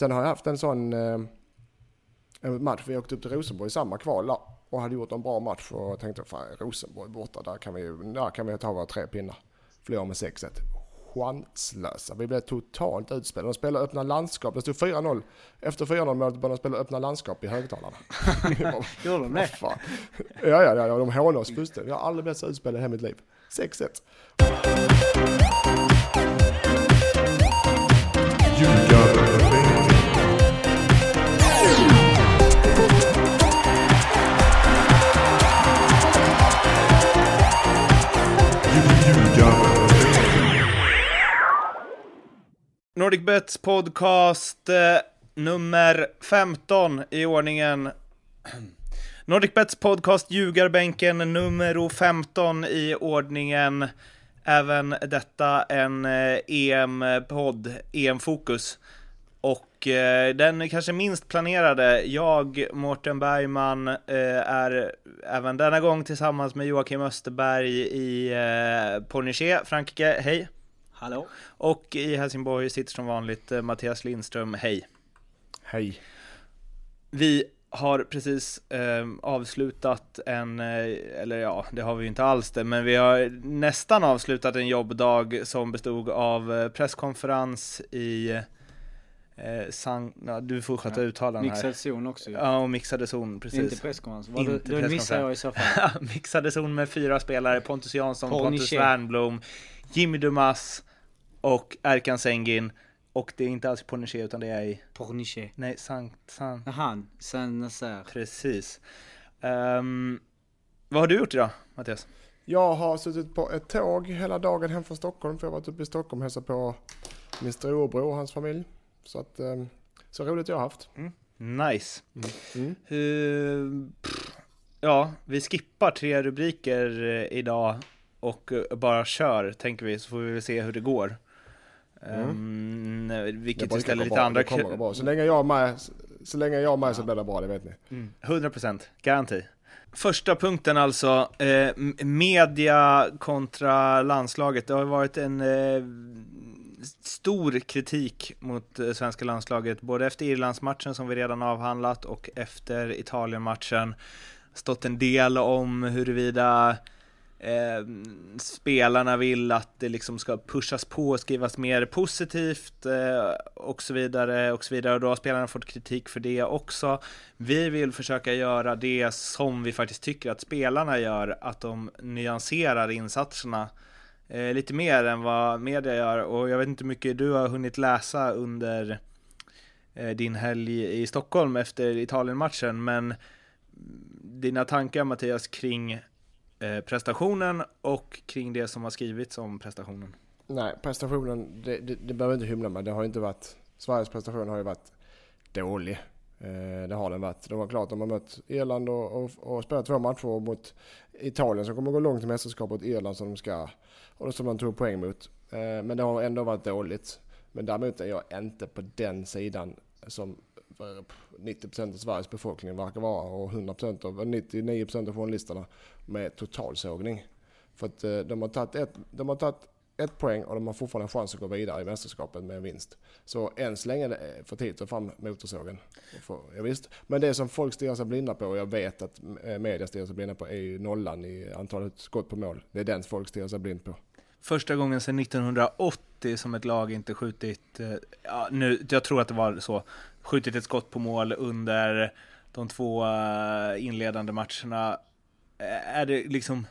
Sen har jag haft en sån eh, match, vi åkte upp till Rosenborg i samma kval där, och hade gjort en bra match och tänkte fan Rosenborg borta, där kan vi, där kan vi ta våra tre pinnar. Förlorade med 6-1. Chanslösa. Vi blev totalt utspelade. De spelade öppna landskap. Det stod 4-0. Efter 4-0 målet började de spela öppna landskap i högtalarna. Gjorde de det? Ja, ja, ja, de hånade oss fullständigt. Jag har aldrig blivit så utspelad i hela mitt liv. 6-1. NordicBets podcast eh, nummer 15 i ordningen. NordicBets podcast Ljugarbänken nummer 15 i ordningen. Även detta en eh, EM-podd, EM-fokus. Och eh, den kanske minst planerade, jag, Mårten Bergman, eh, är även denna gång tillsammans med Joakim Österberg i eh, Pornichet, Frankrike. Hej! Hallå? Och i Helsingborg sitter som vanligt eh, Mattias Lindström, hej. Hej. Vi har precis eh, avslutat en, eh, eller ja, det har vi ju inte alls det, men vi har nästan avslutat en jobbdag som bestod av eh, presskonferens i eh, San, ja, du får sköta Ja, uttalen här. Mixad zon också. Ja, och mixade zon, precis. Inte presskonferens. Du, Inte då missar presskonferens. jag i så fall. mixade zon med fyra spelare, Pontus Jansson, Paul Pontus Niché. Wernbloom, Jimmy Dumas och Erkan Sengin. Och det är inte alls på Niché utan det är i, Pornichet. nej, Sankt, San, Jaha, Saint Nazaire. precis. Ehm, vad har du gjort idag, Mattias? Jag har suttit på ett tåg hela dagen hem från Stockholm för jag har varit uppe i Stockholm och hälsat på min storebror och hans familj. Så att, eh, så roligt jag har haft. Nice. Mm. Hur- pff, ja, vi skippar tre rubriker eh, idag och eh, bara kör, tänker vi, så får vi se hur det går. Um, Det vilket brukar ställer gå lite bra, andra det kommer kr- gå bra. Så länge jag är med, så länge jag är med så blir det bra, det vet ni. Mm, 100% garanti. Första punkten alltså, eh, media kontra landslaget. Det har varit en eh, stor kritik mot eh, svenska landslaget, både efter Irlandsmatchen som vi redan avhandlat och efter Italienmatchen. Stått en del om huruvida eh, spelarna vill att det liksom ska pushas på och skrivas mer positivt eh, och så vidare och så vidare och då har spelarna fått kritik för det också. Vi vill försöka göra det som vi faktiskt tycker att spelarna gör, att de nyanserar insatserna eh, lite mer än vad media gör och jag vet inte hur mycket du har hunnit läsa under eh, din helg i Stockholm efter Italienmatchen men dina tankar Mattias kring eh, prestationen och kring det som har skrivits om prestationen. Nej, prestationen, det, det, det behöver inte hymla med. Det har ju inte varit, Sveriges prestation har ju varit dålig. Eh, det har den varit. Det var klart, de har mött Irland och, och, och spelat två matcher mot Italien som kommer gå långt i mästerskapet, Irland som de ska, och som de tog poäng mot. Eh, men det har ändå varit dåligt. Men däremot är jag inte på den sidan som 90% av Sveriges befolkning verkar vara och 100% av, 99% av journalisterna med totalsågning. För att eh, de har tagit ett, de har tagit ett poäng och de har fortfarande en chans att gå vidare i mästerskapet med en vinst. Så än så länge är det eh, för tidigt att ta fram motorsågen. Ja, visst. Men det som folk stirrar sig blinda på, och jag vet att eh, media stirrar sig blinda på, är ju nollan i antalet skott på mål. Det är den folk stirrar sig blind på. Första gången sedan 1980 som ett lag inte skjutit, ja, nu, jag tror att det var så, skjutit ett skott på mål under de två eh, inledande matcherna. Är det liksom,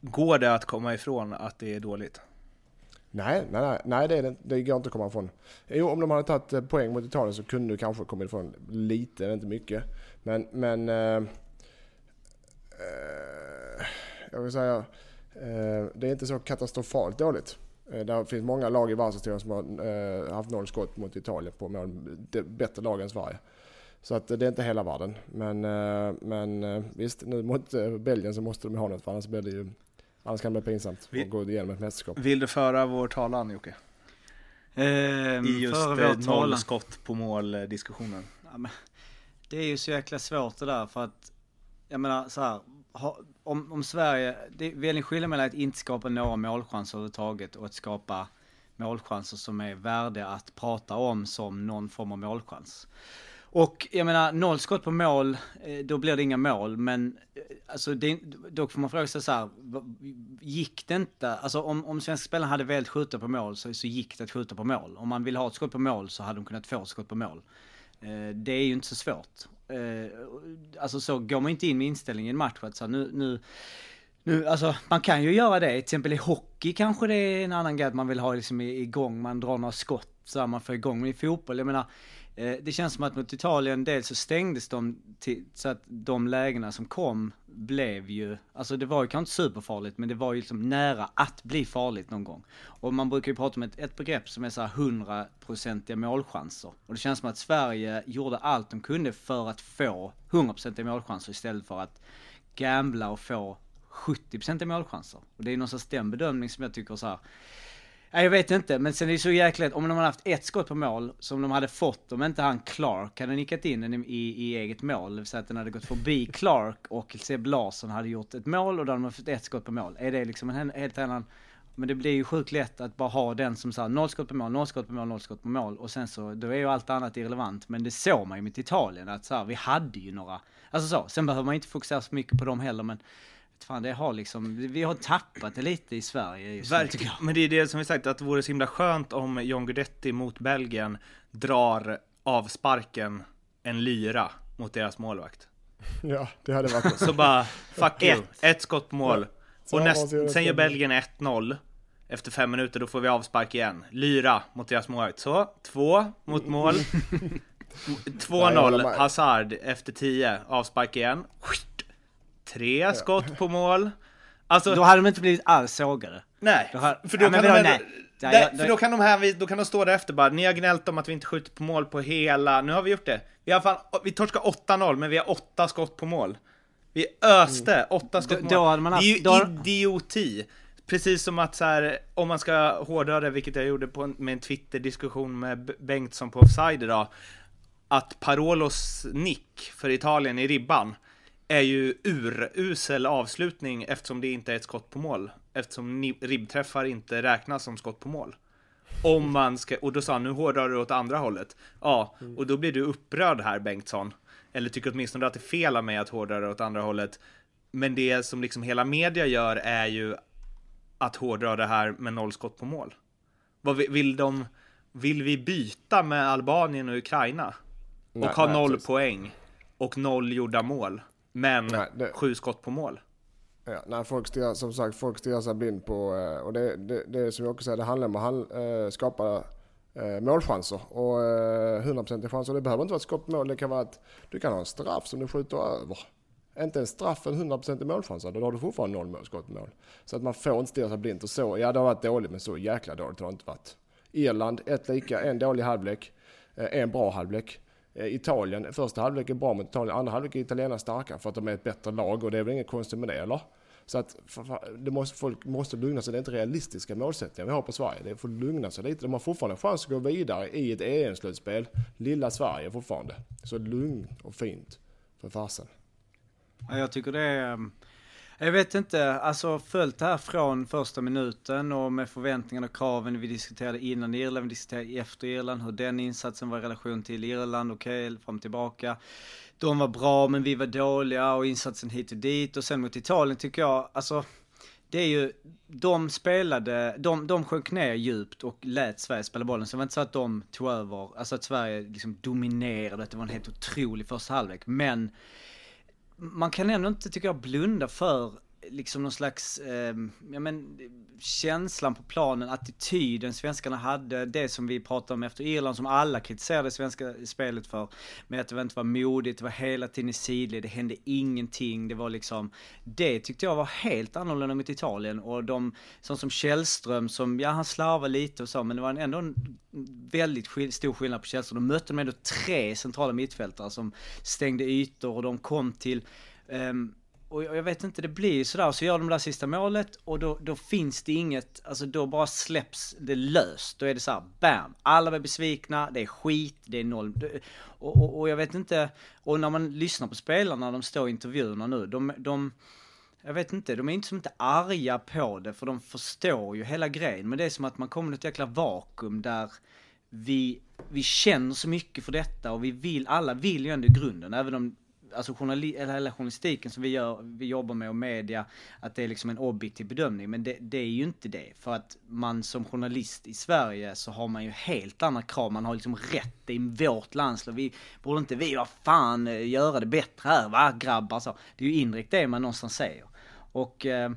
går det att komma ifrån att det är dåligt? Nej, nej, nej, nej det, är det, det går inte att komma ifrån. Jo, om de hade tagit eh, poäng mot Italien så kunde du kanske kommit ifrån lite, inte mycket. Men, men eh, eh, jag vill säga, eh, det är inte så katastrofalt dåligt. Eh, det finns många lag i världshistorien som har eh, haft noll skott mot Italien på mål. Det är bättre lag än Sverige. Så att det är inte hela världen. Men, eh, men visst, nu mot Belgien så måste de ha något för annars blir det ju Annars kan det bli pinsamt att gå igenom ett mästerskap. Vill du föra vår talan Jocke? Ehm, I just eh, noll talan. skott på mål eh, diskussionen. Ja, det är ju så jäkla svårt det där för att, jag menar så här, ha, om, om Sverige, det är väldigt skillnad mellan att inte skapa några målchanser överhuvudtaget och att skapa målchanser som är värda att prata om som någon form av målchans. Och jag menar, noll skott på mål, eh, då blir det inga mål, men eh, alltså det, då får man fråga sig så här, gick det inte, alltså om, om svenska spelarna hade velat skjuta på mål så, så gick det att skjuta på mål. Om man vill ha ett skott på mål så hade de kunnat få ett skott på mål. Eh, det är ju inte så svårt. Eh, alltså så går man inte in med inställningen i en match att så nu, nu nu, alltså man kan ju göra det, till exempel i hockey kanske det är en annan grej att man vill ha liksom igång, man drar några skott så här, man får igång, men i fotboll, jag menar Eh, det känns som att mot Italien, dels så stängdes de till, så att de lägena som kom blev ju, alltså det var ju kanske inte superfarligt, men det var ju liksom nära att bli farligt någon gång. Och man brukar ju prata om ett, ett begrepp som är så här 100-procentiga målchanser. Och det känns som att Sverige gjorde allt de kunde för att få 100-procentiga målchanser istället för att gambla och få 70-procentiga målchanser. Och det är någonstans den bedömning som jag tycker så här Nej, jag vet inte, men sen är det så jäkla om de hade haft ett skott på mål som de hade fått, om inte han Clark hade nickat in den i, i eget mål, säga att den hade gått förbi Clark och Seb Larsson hade gjort ett mål och då hade de fått ett skott på mål. Är det liksom en helt annan... Men det blir ju sjukt lätt att bara ha den som såhär, noll skott på mål, noll skott på mål, noll skott på mål och sen så, då är ju allt annat irrelevant. Men det såg man ju mot Italien att såhär, vi hade ju några, alltså så, sen behöver man inte fokusera så mycket på dem heller men fan det har liksom, vi har tappat det lite i Sverige just Verkligen, men det är det som vi sagt, att det vore så himla skönt om John Guidetti mot Belgien drar avsparken en lyra mot deras målvakt. Ja, det hade varit Så bara, fuck you, ett skott på mål. Ja. Och näst, sen gör Belgien 1-0. Efter fem minuter, då får vi avspark igen. Lyra mot deras målvakt. Så, två mot mål. 2-0, Hazard efter 10, avspark igen tre skott på mål. Alltså, då hade de inte blivit alls sågade. Nej, då har, för då, ja, kan de, nej. Nej, nej, för då kan de här, då kan de stå där efter bara, ni har gnällt om att vi inte skjuter på mål på hela, nu har vi gjort det. Vi har fan, vi torskar 8-0, men vi har åtta skott på mål. Vi öste mm. åtta skott på då, mål. Då haft, det är ju då... idioti. Precis som att så här, om man ska hårdra det, vilket jag gjorde på en, med en Twitter-diskussion med Bengtsson på Offside idag, att Parolos nick för Italien i ribban, är ju urusel avslutning eftersom det inte är ett skott på mål. Eftersom ribbträffar inte räknas som skott på mål. Om man ska, och då sa han nu hårdrar du åt andra hållet. Ja, och då blir du upprörd här Bengtsson. Eller tycker åtminstone att det är fel av mig att hårdra det åt andra hållet. Men det som liksom hela media gör är ju att hårdra det här med noll skott på mål. Vad vill de? Vill vi byta med Albanien och Ukraina? Och nej, ha noll nej, poäng? Och noll gjorda mål? Men nej, det... sju skott på mål. Ja, nej, folk stirrar, som sagt, folk stirrar sig blind på, eh, och det, det, det som jag också säger, det handlar om att äh, skapa äh, målchanser. Och äh, 100% chanser, det behöver inte vara ett skott på mål, det kan vara att du kan ha en straff som du skjuter över. Inte en straff en 100% målchans, då har du fortfarande noll skott på mål. Så att man får inte stirra sig blind och så, ja det har varit dåligt men så jäkla dåligt har det inte varit. Irland, ett lika, en dålig halvlek, en bra halvlek. Eh, Italien, första halvlek är bra mot Italien, andra halvlek är italienarna starka för att de är ett bättre lag och det är väl inget konstigt med det eller? Så att det måste, folk måste lugna sig, det är inte realistiska målsättningar vi har på Sverige. Det får lugna sig lite. De har fortfarande chans att gå vidare i ett EM-slutspel. Lilla Sverige fortfarande. Så lugnt och fint för fasen. Ja, jag tycker det är jag vet inte, alltså följt det här från första minuten och med förväntningarna och kraven vi diskuterade innan Irland, vi diskuterade efter Irland, hur den insatsen var i relation till Irland, okej, okay, fram tillbaka. De var bra men vi var dåliga och insatsen hit och dit och sen mot Italien tycker jag, alltså det är ju, de spelade, de, de sjönk ner djupt och lät Sverige spela bollen. Så det var inte så att de tog över, alltså att Sverige liksom dominerade, att det var en helt otrolig första halvlek. Men man kan ändå inte, tycker jag, blunda för liksom någon slags, eh, ja men känslan på planen, attityden svenskarna hade, det som vi pratade om efter Irland, som alla kritiserade svenska spelet för, med att det inte var modigt, det var hela tiden i sidled, det hände ingenting, det var liksom, det tyckte jag var helt annorlunda mot Italien och de, sånt som Källström som, ja han slarvade lite och så, men det var ändå en väldigt skill stor skillnad på Källström. De mötte de ändå tre centrala mittfältare som stängde ytor och de kom till um, och jag vet inte, det blir ju sådär, så gör de det där sista målet och då, då finns det inget, alltså då bara släpps det löst. Då är det så här, bam! Alla är besvikna, det är skit, det är noll. Och, och, och jag vet inte, och när man lyssnar på spelarna, de står i intervjuerna nu, de, de jag vet inte, de är inte som inte arga på det för de förstår ju hela grejen. Men det är som att man kommer i ett jäkla vakuum där vi, vi känner så mycket för detta och vi vill, alla vill ju ändå i grunden, även om alltså journali eller journalistiken som vi gör, vi jobbar med och media, att det är liksom en objektiv bedömning. Men det, det, är ju inte det. För att man som journalist i Sverige så har man ju helt andra krav. Man har liksom rätt i vårt landslag. Vi borde inte vi, vad fan, eh, göra det bättre här, va grabbar? Så. Det är ju indirekt det man någonstans säger. Och eh,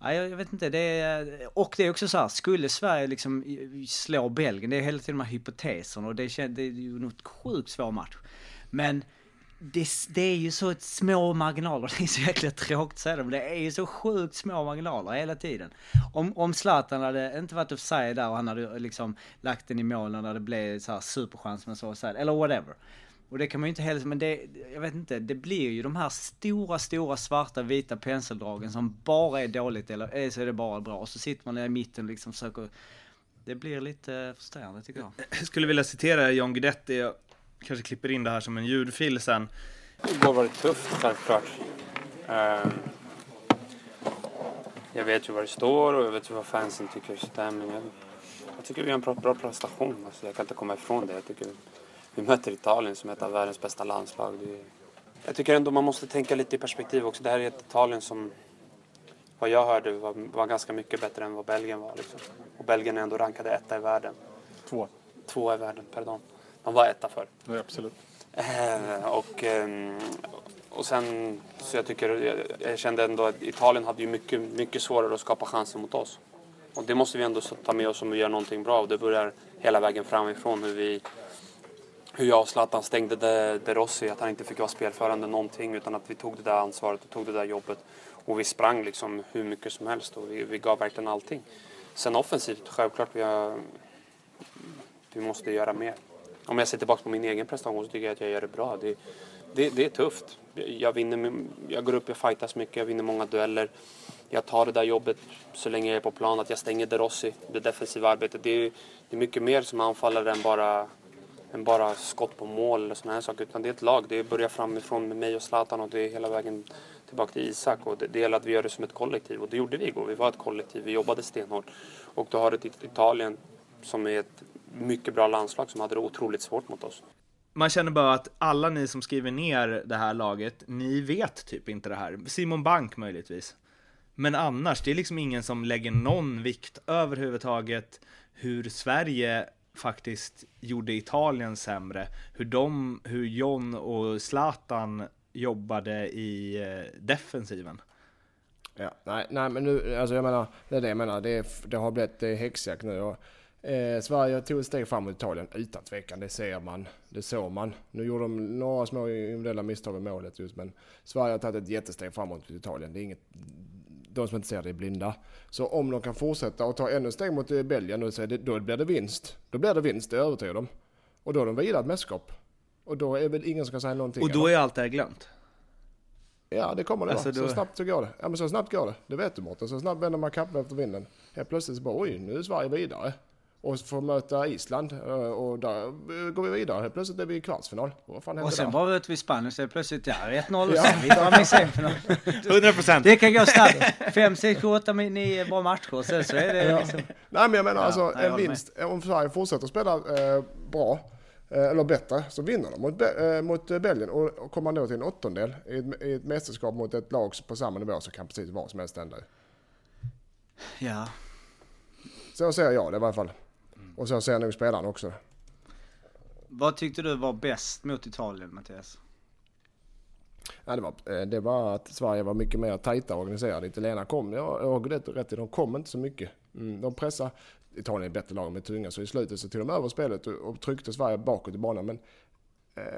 Ja, jag vet inte, det är, och det är också så här, skulle Sverige liksom slå Belgien, det är hela tiden de här hypoteserna och det, det är ju något sjukt svår match. Men det, det, är ju så små marginaler, det är så jäkla tråkigt att säga det, men det är ju så sjukt små marginaler hela tiden. Om, om Zlatan hade inte varit offside där och han hade eh, liksom lagt den i mål när det blev så här superchans med så offside, eller whatever. Och det kan man ju inte heller, men det, jag vet inte, det blir ju de här stora, stora svarta vita penseldragen som bara är dåligt eller eh, så är det bara bra. Och så sitter man där i mitten och liksom försöker, det blir lite eh, frustrerande tycker jag. Jag skulle vilja citera John Guidetti, kanske klipper in det här som en ljudfil sen. Det har varit tufft självklart. Ehm, jag vet ju vad det står och jag vet ju vad fansen tycker. Sådär, men jag, jag tycker vi har en bra, bra prestation. Alltså, jag kan inte komma ifrån det. Jag tycker vi möter Italien som är ett av världens bästa landslag. Det, jag tycker ändå man måste tänka lite i perspektiv också. Det här är ett Italien som, vad jag hörde, var, var ganska mycket bättre än vad Belgien var. Liksom. Och Belgien är ändå rankade etta i världen. Två. Två i världen, pardon. De var etta förr. Ja, absolut. Eh, och, eh, och sen, så jag tycker, jag, jag, kände ändå att Italien hade ju mycket, mycket svårare att skapa chanser mot oss. Och det måste vi ändå ta med oss om vi gör någonting bra och det börjar hela vägen framifrån hur vi hur jag och Zlatan stängde De, De Rossi, att han inte fick vara spelförande någonting utan att vi tog det där ansvaret och tog det där jobbet. Och vi sprang liksom hur mycket som helst och vi, vi gav verkligen allting. Sen offensivt, självklart vi, har, vi måste göra mer. Om jag ser tillbaka på min egen prestation så tycker jag att jag gör det bra. Det, det, det är tufft. Jag, vinner, jag går upp, jag fightas mycket, jag vinner många dueller. Jag tar det där jobbet så länge jag är på plan, att jag stänger De Rossi, det defensiva arbetet. Det är, det är mycket mer som anfallare än bara än bara skott på mål eller sådana här saker. Utan det är ett lag. Det börjar framifrån med mig och Zlatan och det är hela vägen tillbaka till Isak. Och det, det gäller att vi gör det som ett kollektiv. Och det gjorde vi igår. Vi var ett kollektiv. Vi jobbade stenhårt. Och då har du ett Italien som är ett mycket bra landslag som hade det otroligt svårt mot oss. Man känner bara att alla ni som skriver ner det här laget, ni vet typ inte det här. Simon Bank möjligtvis. Men annars, det är liksom ingen som lägger någon vikt överhuvudtaget hur Sverige faktiskt gjorde Italien sämre. Hur de, hur John och Zlatan jobbade i eh, defensiven. Ja, nej, nej men nu, alltså jag menar, det är det jag menar. Det, är, det har blivit häxjakt nu. Och, eh, Sverige tog ett steg framåt Italien utan tvekan. Det ser man. Det såg man. Nu gjorde de några små individuella misstag med målet just, men Sverige har tagit ett jättesteg framåt mot Italien. Det är inget, de som inte ser det är blinda. Så om de kan fortsätta och ta ännu steg mot Belgien, så det, då blir det vinst. Då blir det vinst, det övertygad om. Och då är de ett mästerskap. Och då är väl ingen som kan säga någonting. Och då är allt det här glömt? Ja, det kommer det alltså, då... Så snabbt så går det. Ja, men så snabbt går det. Det vet du Mårten. Så snabbt vänder man kappan efter vinden. Helt plötsligt så bara, oj, nu är Sverige vidare och får möta Island eh, och där går vi vidare. Helt plötsligt är vi i kvartsfinal. Vad fan och sen var vi Spanien så är plötsligt ja, 1-0 och sen vi drar med i semifinal. 100%. Det kan gå snabbt. 5, 6, 7, 8, 9 bra matcher. Sen så är det ja. liksom... Nej men jag menar ja, alltså en vinst. Med. Om Sverige fortsätter spela eh, bra eh, eller bättre så vinner de mot, eh, mot Belgien och, och kommer man då till en åttondel i ett, i ett mästerskap mot ett lag på samma nivå så kan precis vad som helst hända. Ja. Så ser jag det i varje fall. Och så ser nog spelaren också. Vad tyckte du var bäst mot Italien, Mattias? Ja, det, var, eh, det var att Sverige var mycket mer tajta organiserade. Italienarna kom, jag har rätt, rätt de kom inte så mycket. Mm, de pressade, Italien är bättre lag med tunga, så i slutet så tog de över spelet och, och tryckte Sverige bakåt i banan. Men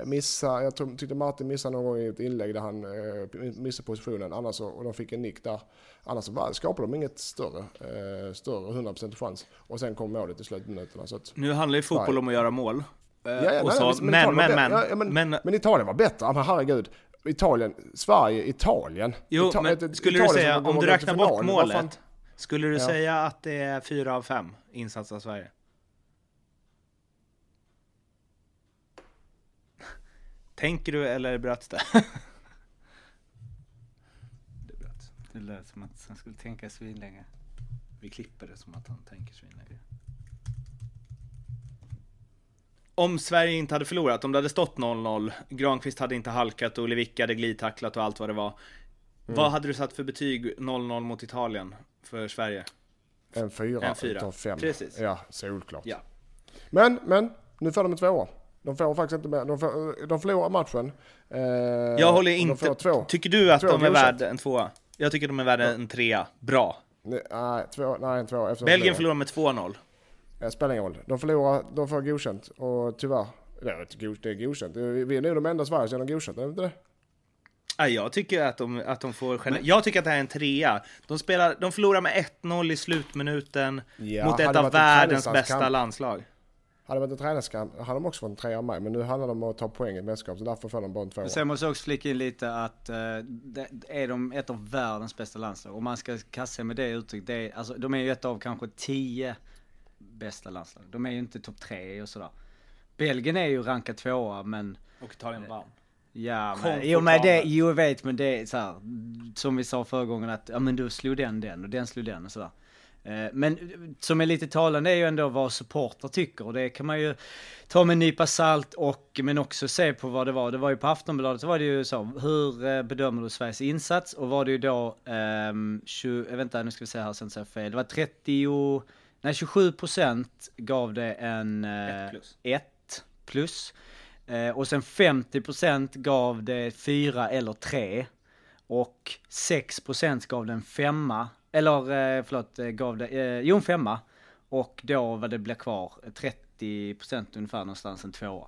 missa, jag tyckte Martin missade någon gång i ett inlägg där han eh, missade positionen annars och de fick en nick där. Annars skapade de inget större, eh, större 100% chans. Och sen kom målet i slutminuterna. Så att, nu handlar ju fotboll nej. om att göra mål. Eh, ja, ja, nej, så, men, men, men, ja, men, men, men, Italien var bättre, men herregud. Italien, Sverige, Italien. Jo, Ita men skulle du säga, om du räknar bort målet, skulle du säga att det är fyra av fem insatser av Sverige? Tänker du eller bröts det? det bröts. Det lät som att han skulle tänka svinlänge. Vi klipper det som att han tänker svinlänge. Om Sverige inte hade förlorat, om det hade stått 0-0, Granqvist hade inte halkat och Lewicki hade glidtacklat och allt vad det var. Mm. Vad hade du satt för betyg 0-0 mot Italien för Sverige? En fyra, en fyra. utav fem. Precis. Ja, solklart. Ja. Men, men, nu får de en tvåa. De får faktiskt inte mer. De, får, de förlorar matchen. Eh, jag håller inte... Två, Tycker du att de är värda en tvåa? Jag tycker de är värda en trea. Bra. Nej, två, nej en tvåa. Belgien förlorar med 2-0. Det spelar ingen roll. De förlorar, de får godkänt. Och tyvärr, det är godkänt. Vi är nog de enda i Sverige som har godkänt, är det inte det? Ja, jag tycker att de, att de får Men, Jag tycker att det här är en trea. De, spelar, de förlorar med 1-0 i slutminuten ja, mot ett av världens bästa landslag. Hade det varit en träningskamp hade de också fått en trea av mig. Men nu handlar det om att ta poäng i mästerskap så därför får de bara en tvåa. Sen måste jag också flika in lite att uh, det, är de ett av världens bästa landslag. Om man ska kasta med det uttrycket. alltså, de är ju ett av kanske tio bästa landslag. De är ju inte topp tre och sådär. Belgien är ju rankat tvåa men... Och Italien vann. Ja, men, jo, men det, jo jag vet men det är så här, som vi sa förra gången att, ja men du slog den den och den slog den och sådär. Eh, men som är lite talande är ju ändå vad supportrar tycker och det kan man ju ta med en nypa salt och men också se på vad det var. Det var ju på Aftonbladet så var det ju så, hur eh, bedömer du Sveriges insats? Och var det ju då, um, 20, vänta nu ska vi se här så jag inte fel, det var 30, nej 27 procent gav det en 1 plus. 1 plus. Eh, och sen 50% gav det 4 eller 3. Och 6% gav den femma. Eller eh, förlåt, eh, gav det, eh, jo en femma. Och då var det blev kvar 30% ungefär någonstans en tvåa.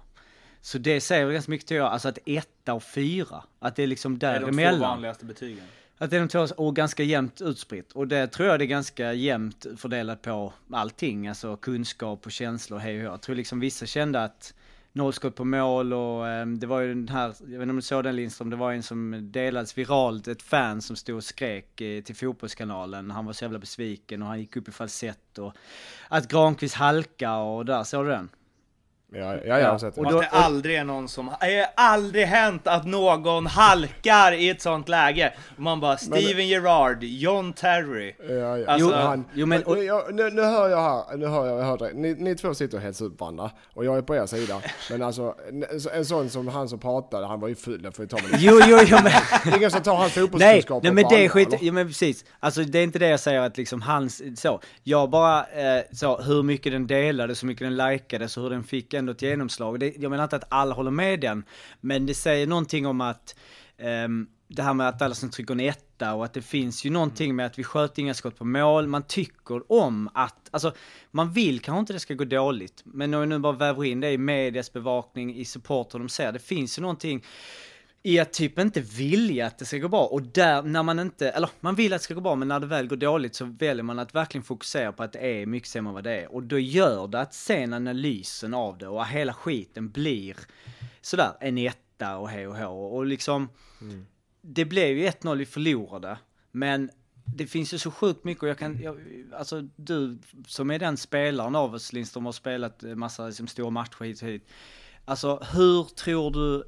Så det säger ganska mycket till jag, alltså att etta och fyra, att det är liksom däremellan. Det är de två vanligaste betygen. Att det är de två, och ganska jämnt utspritt. Och det tror jag det är ganska jämnt fördelat på allting, alltså kunskap och känslor, hej och Jag tror liksom vissa kände att nollskott på mål och eh, det var ju den här, jag vet inte om du såg den Lindström, det var en som delades viralt, ett fan som stod och skrek eh, till fotbollskanalen. Han var så jävla besviken och han gick upp i falsett och att Granqvist halka och där, såg du den? Ja, ja, jag har sett det. Och då, det aldrig är någon som, det har aldrig hänt att någon halkar i ett sånt läge. Och man bara, Steven men, Gerrard, John Terry. Ja, ja. Alltså, jo, han, jo, men, och, jag, nu, nu, hör jag här, nu hör jag, jag hör det. Ni, ni två sitter och hetsar upp varandra. Och jag är på er sida. Men alltså, en sån som han som pratade, han var ju ful, det får vi ta med Jo, jo, jo, men... Ingen som tar hans fotbollskunskaper Nej, nej men det är skit, ja men precis. Alltså det är inte det jag säger att liksom hans, så. Jag bara, eh, så, hur mycket den delade, så mycket den likade, så hur den fick ändå ett genomslag. Det, jag menar inte att alla håller med den, men det säger någonting om att um, det här med att alla som trycker en etta och att det finns ju någonting med att vi sköt inga skott på mål. Man tycker om att, alltså man vill kanske inte det ska gå dåligt. Men om vi nu bara väver in det i medias bevakning, i support de ser, det finns ju någonting i att typ inte vilja att det ska gå bra och där när man inte, eller man vill att det ska gå bra men när det väl går dåligt så väljer man att verkligen fokusera på att det är mycket sämre än vad det är och då gör det att sen analysen av det och hela skiten blir sådär en etta och hej och hå och liksom mm. det blev ju 1-0 vi förlorade men det finns ju så sjukt mycket och jag kan, jag, alltså du som är den spelaren av oss Lindström har spelat massa liksom, stora matcher hit och hit. Alltså hur tror du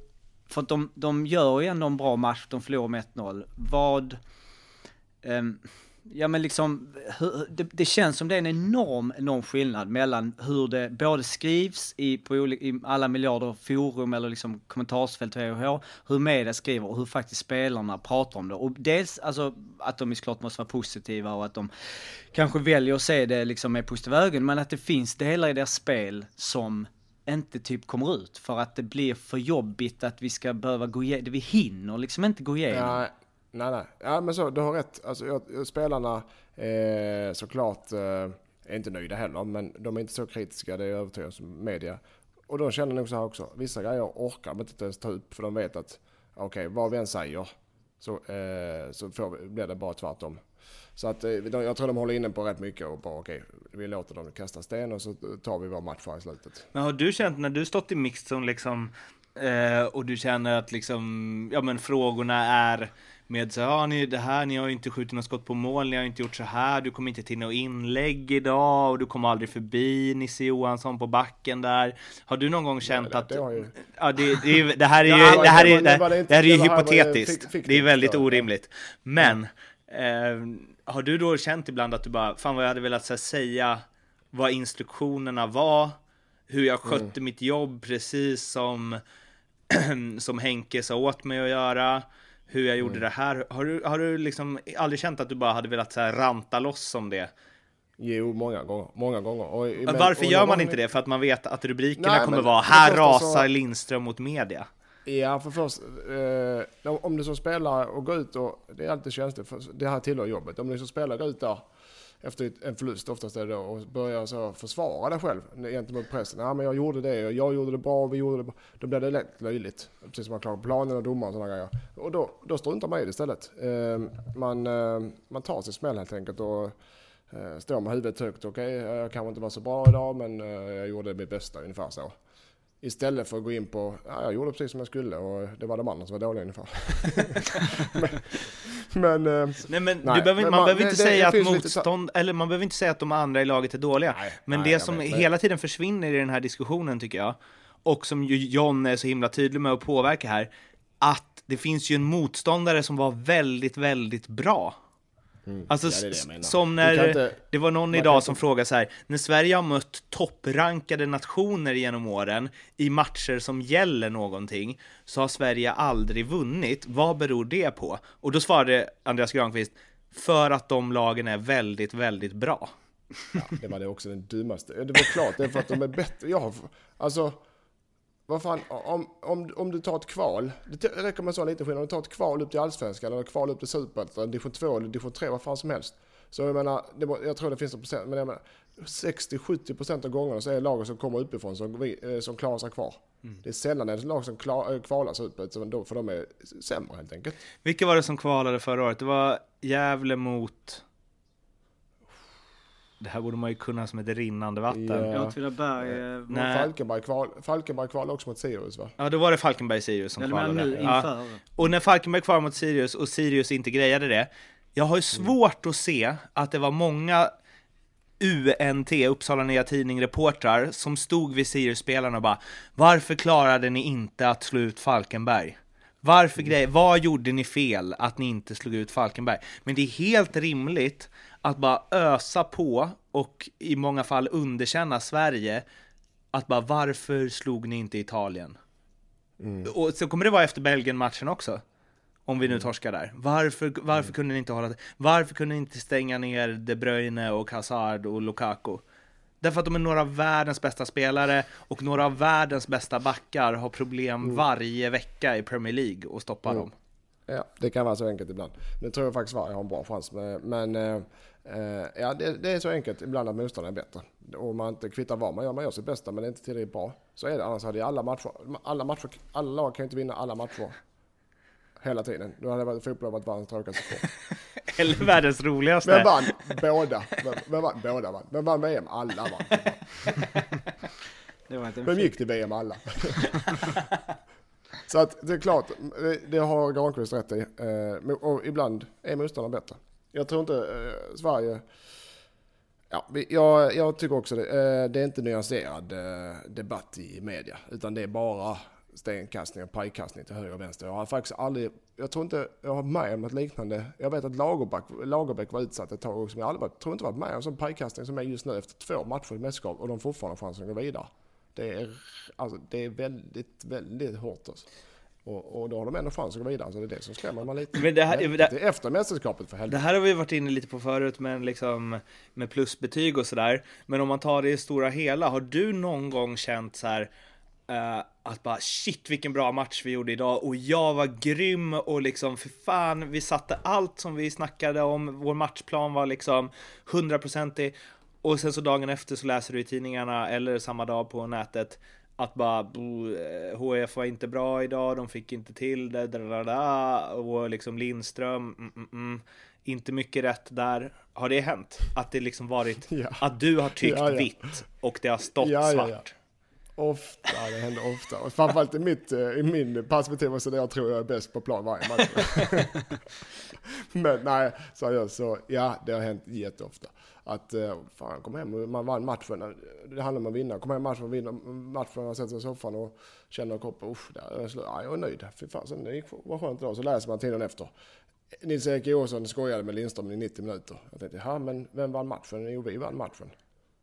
för att de, de gör ju ändå en bra match, de förlorar med 1-0. Vad... Um, ja men liksom, hur, det, det, känns som det är en enorm, enorm skillnad mellan hur det både skrivs i, på i alla miljarder forum eller liksom kommentarsfält VH, hur media skriver och hur faktiskt spelarna pratar om det. Och dels alltså att de såklart måste vara positiva och att de kanske väljer att se det liksom med positiva ögon, men att det finns delar i deras spel som inte typ kommer ut för att det blir för jobbigt att vi ska behöva gå igenom, vi hinner liksom inte gå igenom. Ja, nej, nej. Ja, men så, du har rätt. Alltså, jag, spelarna eh, såklart eh, är inte nöjda heller, men de är inte så kritiska, det är jag övertygad som media. Och de känner nog så här också, vissa grejer orkar de inte ens ta upp för de vet att okej, okay, vad vi än säger så, eh, så får, blir det bara tvärtom. Så att eh, jag tror de håller inne på rätt mycket och bara okej, okay, vi låter dem kasta sten och så tar vi vår match här i slutet. Men har du känt när du stått i mixzone liksom eh, och du känner att liksom, ja men frågorna är med så ja ni, det här, ni har ju inte skjutit något skott på mål, ni har inte gjort så här, du kommer inte till något inlägg idag och du kommer aldrig förbi Nisse Johansson på backen där. Har du någon gång känt ja, det, att... Det, ju... ja, det, det, det, här är ju, det här är, det, här är ju hypotetiskt. Det är väldigt orimligt. Men Eh, har du då känt ibland att du bara, fan vad jag hade velat här, säga vad instruktionerna var, hur jag skötte Mm. mitt jobb precis som, som Henke sa åt mig att göra, hur jag Mm. gjorde det här. Har du, har du liksom aldrig känt att du bara hade velat så här, ranta loss om det? Jo, många gånger. Många gånger. Och, men- Varför gör man gång- inte det? För att man vet att rubrikerna Nej, kommer vara Här första så- rasar Lindström mot media. Ja, för först, eh, om du som spelare och går ut och, det är alltid känsligt, för det här tillhör jobbet. Om du som spelare går ut där efter en förlust, oftast är det då, och börjar så försvara dig själv gentemot pressen. Ja, men jag gjorde det och jag gjorde det bra och vi gjorde det bra. Då blir det lätt löjligt. Precis som man klarar planen och domaren och sådana grejer. Och då, då struntar man i det istället. Eh, man, eh, man tar sin smäll helt enkelt och eh, står med huvudet högt. Okej, jag kanske inte var så bra idag men eh, jag gjorde mitt bästa ungefär så. Istället för att gå in på, ja, jag gjorde precis som jag skulle och det var de andra som var dåliga ungefär. men, men eh, Nej men Nej, du behöver, men man, man- behöver inte det- säga det att finns lite så- motstånd, eller man behöver inte säga att de andra i laget är dåliga. Nej, men det som vet, hela tiden försvinner i den här diskussionen tycker jag, och som ju John är så himla tydlig med att påverka här, att det finns ju en motståndare som var väldigt, väldigt bra. Alltså Mm. Ja, det det som när, inte- det var någon idag kan som inte- frågade så här, när Sverige har mött topprankade nationer genom åren i matcher som gäller någonting, så har Sverige aldrig vunnit. Vad beror det på? Och då svarade Andreas Granqvist, för att de lagen är väldigt, väldigt bra. det var det också den dummaste. Det var klart, det är för att de är bättre. Jag har, alltså, vad fan, om, om, om du tar ett kval, det räcker med en sån liten skillnad, om du tar ett kval upp till Allsvenskan eller kval upp till Superettan, division 2 eller division 3, vad fan som helst. Så jag menar, det, jag tror det finns en procent, men jag menar, 60-70% av gångerna så är det lagen som kommer uppifrån som, vi- eh, som klarar sig kvar. Det är sällan det är lag som klar, eh, uppåt, så då- för de är sämre helt enkelt. Vilka var det som kvalade förra året? Det var Gävle mot... Det här borde man ju kunna som ett rinnande vatten. Ja. Ja, Åtvidaberg. eh, Nej. Falkenberg kval, Falkenberg kvalade också mot Sirius va? då var det Falkenberg-Sirius som Eller kvalade. nu Ja. inför. Och när Falkenberg kvalade mot Sirius och Sirius inte grejade det, jag har ju svårt att se att det var många UNT, Uppsala Nya Tidning, reportrar som stod vid Sirius-spelarna och bara Varför klarade ni inte att slå ut Falkenberg? Varför grej, vad gjorde ni fel att ni inte slog ut Falkenberg? Men det är helt rimligt att bara ösa på och i många fall underkänna Sverige att bara varför slog ni inte Italien? Och så kommer det vara efter Belgien-matchen också. Om vi nu torskar där. Varför, varför kunde ni inte hålla Varför kunde ni inte stänga ner De Bruyne och Hazard och Lukaku? Därför att de är några av världens bästa spelare och några av världens bästa backar har problem varje vecka i Premier League och stoppa dem. Ja, det kan vara så enkelt ibland. Nu tror jag faktiskt Sverige har en bra chans. Men, men eh, ja, det, det är så enkelt ibland att motståndaren är bättre. Och man inte kvittar vad man gör. Man gör sitt bästa men det är inte tillräckligt bra. Så är det. Annars hade ju alla matcher, alla matcher, alla lag kan ju inte vinna alla matcher. Hela tiden. Då hade fotboll varit världens tråkigaste sport. Eller världens roligaste. Men vann båda. Men, men vann, båda vann. Men vann VM? Alla vann. Det var inte Vem gick till VM? Alla. Så att det är klart, det, det har Granqvist rätt i. Eh, och ibland är motståndaren bättre. Jag tror inte eh, Sverige... Ja, jag, jag tycker också det. Eh, det är inte nyanserad eh, debatt i media. Utan det är bara stenkastning och pajkastning till höger och vänster. Jag har faktiskt aldrig... Jag tror inte jag har med om något liknande. Jag vet att Lagerbäck, Lagerbäck var utsatt ett tag också. Men jag aldrig, tror inte varit med om en sån pajkastning som är just nu efter två matcher i mästerskap. Och de fortfarande har chansen att gå vidare. Det är, alltså, det är väldigt, väldigt hårt alltså. Och, och då har de ändå chans att gå vidare, så det är det som skrämmer mig lite. Men det här- det, det- är efter mästerskapet för Det helvete. här har vi varit inne lite på förut, men liksom med plusbetyg och sådär. Men om man tar det i stora hela, har du någon gång känt så här eh, att bara shit vilken bra match vi gjorde idag och jag var grym och liksom för fan vi satte allt som vi snackade om, vår matchplan var liksom hundraprocentig och sen så dagen efter så läser du i tidningarna eller samma dag på nätet att bara "Bo, eh, HF var inte bra idag, de fick inte till det, da, da, da, och liksom Lindström, mm, mm, mm, inte mycket rätt där. Har det hänt? Att det liksom varit, Ja. att du har tyckt Ja, ja. vitt och det har stått Ja, ja, ja. svart? Ofta, det händer ofta. Och framförallt i, mitt, eh, i min perspektiv så där jag tror jag är bäst på plan varje match. Men nej, seriöst så ja, det har hänt jätteofta. Att eh, fan, kom hem man vann matchen. Det handlar om att vinna. Kom hem matchen vinna matchen. Man sätter sig i soffan och känner kroppen, usch, där är slut. ja, jag är nöjd. Fy fan, sen det gick, var skönt idag. Så läser man tiden efter. Nils-Erik Johansson skojade med Lindström i 90 minuter. Jag tänkte, ja men vem vann matchen? Jo, vi vann matchen.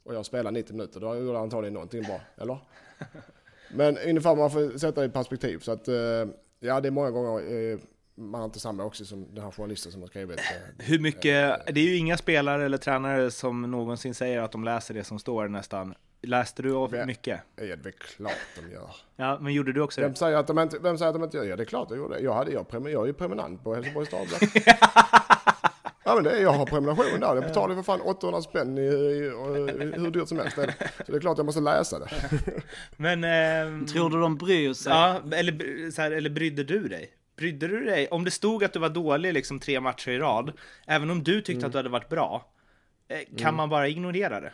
Och jag spelade 90 minuter, då gjorde jag antagligen någonting bra, eller? Men ungefär man får sätta det i perspektiv. Så att, eh, ja det är många gånger eh, man har inte samma också som den här journalisten som har skrivit. eh, Hur mycket, det är ju inga spelare eller tränare som någonsin säger att de läser det som står nästan. Läste du av Ja. mycket? Det är klart de gör. Ja, men gjorde du också Vem det? säger att de inte, vem säger att de inte gör det? Ja, det är klart jag gjorde det. Jag, hade, jag, jag är ju prenumerant på Helsingborgs Dagblad. Ja men det är, jag har prenumeration där. Jag betalar för fan 800 spänn i, i, och, hur dyrt som helst. Så det är klart jag måste läsa det. Men... ehm, Tror du de bryr sig? Ja, eller, så här, eller brydde du dig? Brydde du dig? Om det stod att du var dålig liksom tre matcher i rad, även om du tyckte att du hade varit bra, eh, kan man bara ignorera det?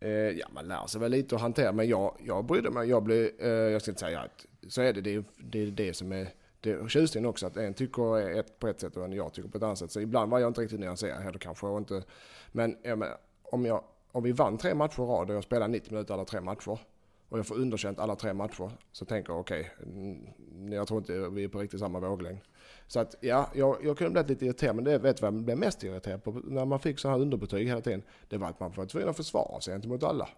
Eh, ja, man lär sig väl lite att hantera, men jag, jag brydde mig. Jag, blir, eh, jag ska inte säga att så är det. Det är det, det som är det tjusningen också, att en tycker ett på ett sätt och en jag tycker på ett annat sätt. Så ibland var jag inte riktigt nyanserad heller kanske. Och inte, men jag menar, om, jag, om vi vann tre matcher i rad och jag spelar 90 minuter alla tre matcher och jag får underkänt alla tre matcher så tänker jag okej, okay, jag tror inte vi är på riktigt samma våglängd. Så att ja, jag, jag kunde bli lite irriterad, men det vet vad jag blev mest irriterad på när man fick så här underbetyg hela tiden. Det var att man var tvungen att försvara sig gentemot alla.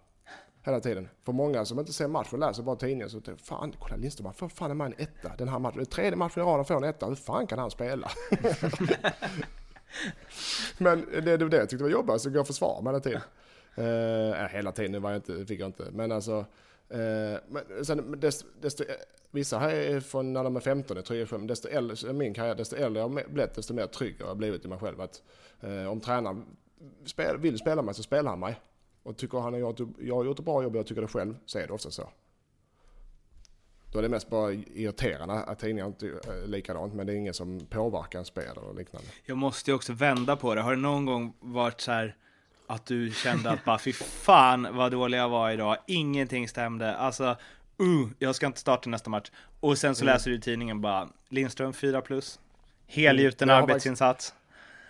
Hela tiden. För många som inte ser matchen läser bara tidningen så tänker fan, kolla Lindström, varför fan är man en etta den här matchen? Det är tredje matchen i rad han får en etta, hur fan kan han spela? Men det är det jag tyckte var jobbigt, alltså, så gå och försvara mig hela tiden. Uh, hela tiden var jag inte, fick jag inte, men alltså. Eh, men sen, desto, desto, vissa här är från när de är 15, 3, 5, desto äldre, min karriär, desto äldre jag har blivit, desto mer trygg har jag blivit i mig själv. Att, eh, om tränaren spel, vill spela mig så spelar han mig. Och tycker han att jag, jag har gjort ett bra jobb och jag tycker det själv, så är det ofta så. Då är det mest bara irriterande att tidningar inte är likadant, men det är ingen som påverkar en spel och liknande. Jag måste ju också vända på det. Har det någon gång varit så här att du kände att bara fy fan vad dålig jag var idag, ingenting stämde, alltså uh, jag ska inte starta nästa match. Och sen så läser du i tidningen bara Lindström 4 plus, helgjuten Mm, jag har arbetsinsats.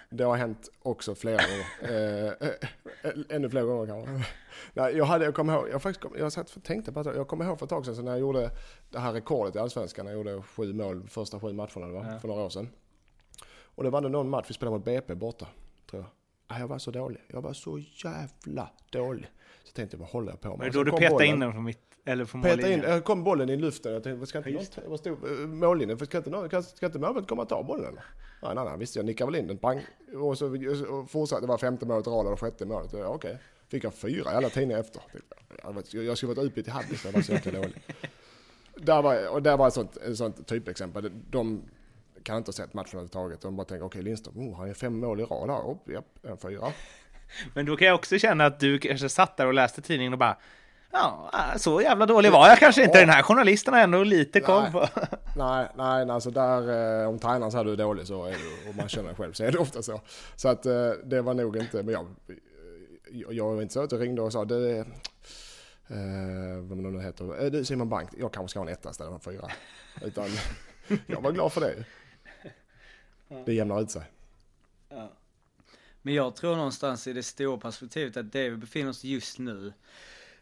Det har hänt också flera gånger. Eh, eh, ännu fler gånger kanske. Nej, jag, hade, jag kommer ihåg, jag, faktiskt, kom- jag satt tänkte på att jag kommer ihåg för ett tag sedan så när jag gjorde det här rekordet i Allsvenskan. När jag gjorde sju mål första sju matcherna det var, Ja. för några år sedan. Och det var det någon match vi spelade mot BP borta, tror jag. Jag var så dålig. Jag var så jävla dålig. Så tänkte jag, vad håller jag på med? Så då du petade in den från mitt, eller från Peta in, jag kom bollen i luften. Jag tänkte, ska inte, någon, vad stod, mållinjen, ska inte, någon, ska inte målvakten komma och ta bollen eller? Nej, nej, nej, visst jag nickade väl in den, pang. Och så och fortsatte, det var femte målet i rad eller sjätte målet. Ja, okej. Fick jag fyra i alla tidningar efter. Jag, jag skulle varit utbytt i halvlek, jag var så jäkla dålig. Där var, och där var ett sånt, ett sånt typexempel. De kan inte ha sett matchen överhuvudtaget. De bara tänker, okej Lindström, oh, han är fem mål i rad här. Oh, japp, en fyra. Men då kan jag också känna att du kanske satt där och läste tidningen och bara Ja, så jävla dålig var jag kanske inte. Den här journalisten har ändå lite koll Nej. på. Nej, nej, alltså där, eh, om tränaren säger du är dålig så är du, och man känner själv så är det ofta så. Så att eh, det var nog inte, men jag, jag, jag var inte så att jag ringde och sa det, eh, vad man nu heter, eh, du Simon Bank, jag kanske ska ha en etta istället för en fyra. Utan jag var glad för det. Det jämnar ut sig. Men jag tror någonstans i det stora perspektivet att det vi befinner oss just nu,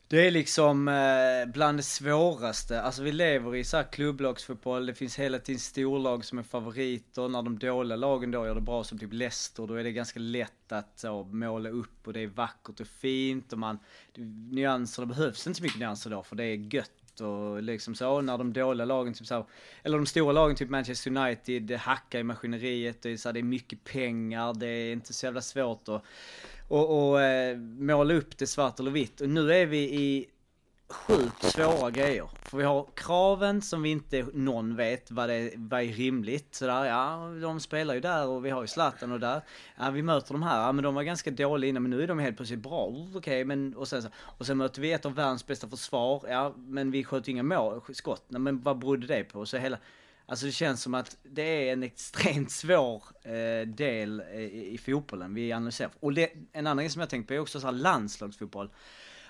det är liksom eh, bland det svåraste. Alltså vi lever i så här klubblagsfotboll, det finns hela tiden storlag som är favoriter. När de dåliga lagen då gör det bra som typ Leicester, då är det ganska lätt att så, måla upp och det är vackert och fint och man, nyanser, det behövs inte så mycket nyanser då för det är gött och liksom så när de dåliga lagen, typ så, eller de stora lagen, typ Manchester United, eh, det hackar i maskineriet, det är, så här, det är mycket pengar, det är inte så jävla svårt att och, och eh, måla upp det svart eller vitt. Och nu är vi i sjukt svåra grejer. För vi har kraven som vi inte någon vet vad, det, vad är rimligt. Sådär, ja, de spelar ju där och vi har ju Zlatan och där. Ja, vi möter de här, ja, men de var ganska dåliga innan, men nu är de helt plötsligt bra. Okej, Okej, men och sen, så, och sen möter vi ett av världens bästa försvar. Ja, men vi sköt inga mål, skott. Nej, men vad berodde det på? Så hela, Alltså det känns som att det är en extremt svår eh, del eh, i, i fotbollen vi analyserar. Och det, en annan grej som jag tänkt på är också så här landslagsfotboll.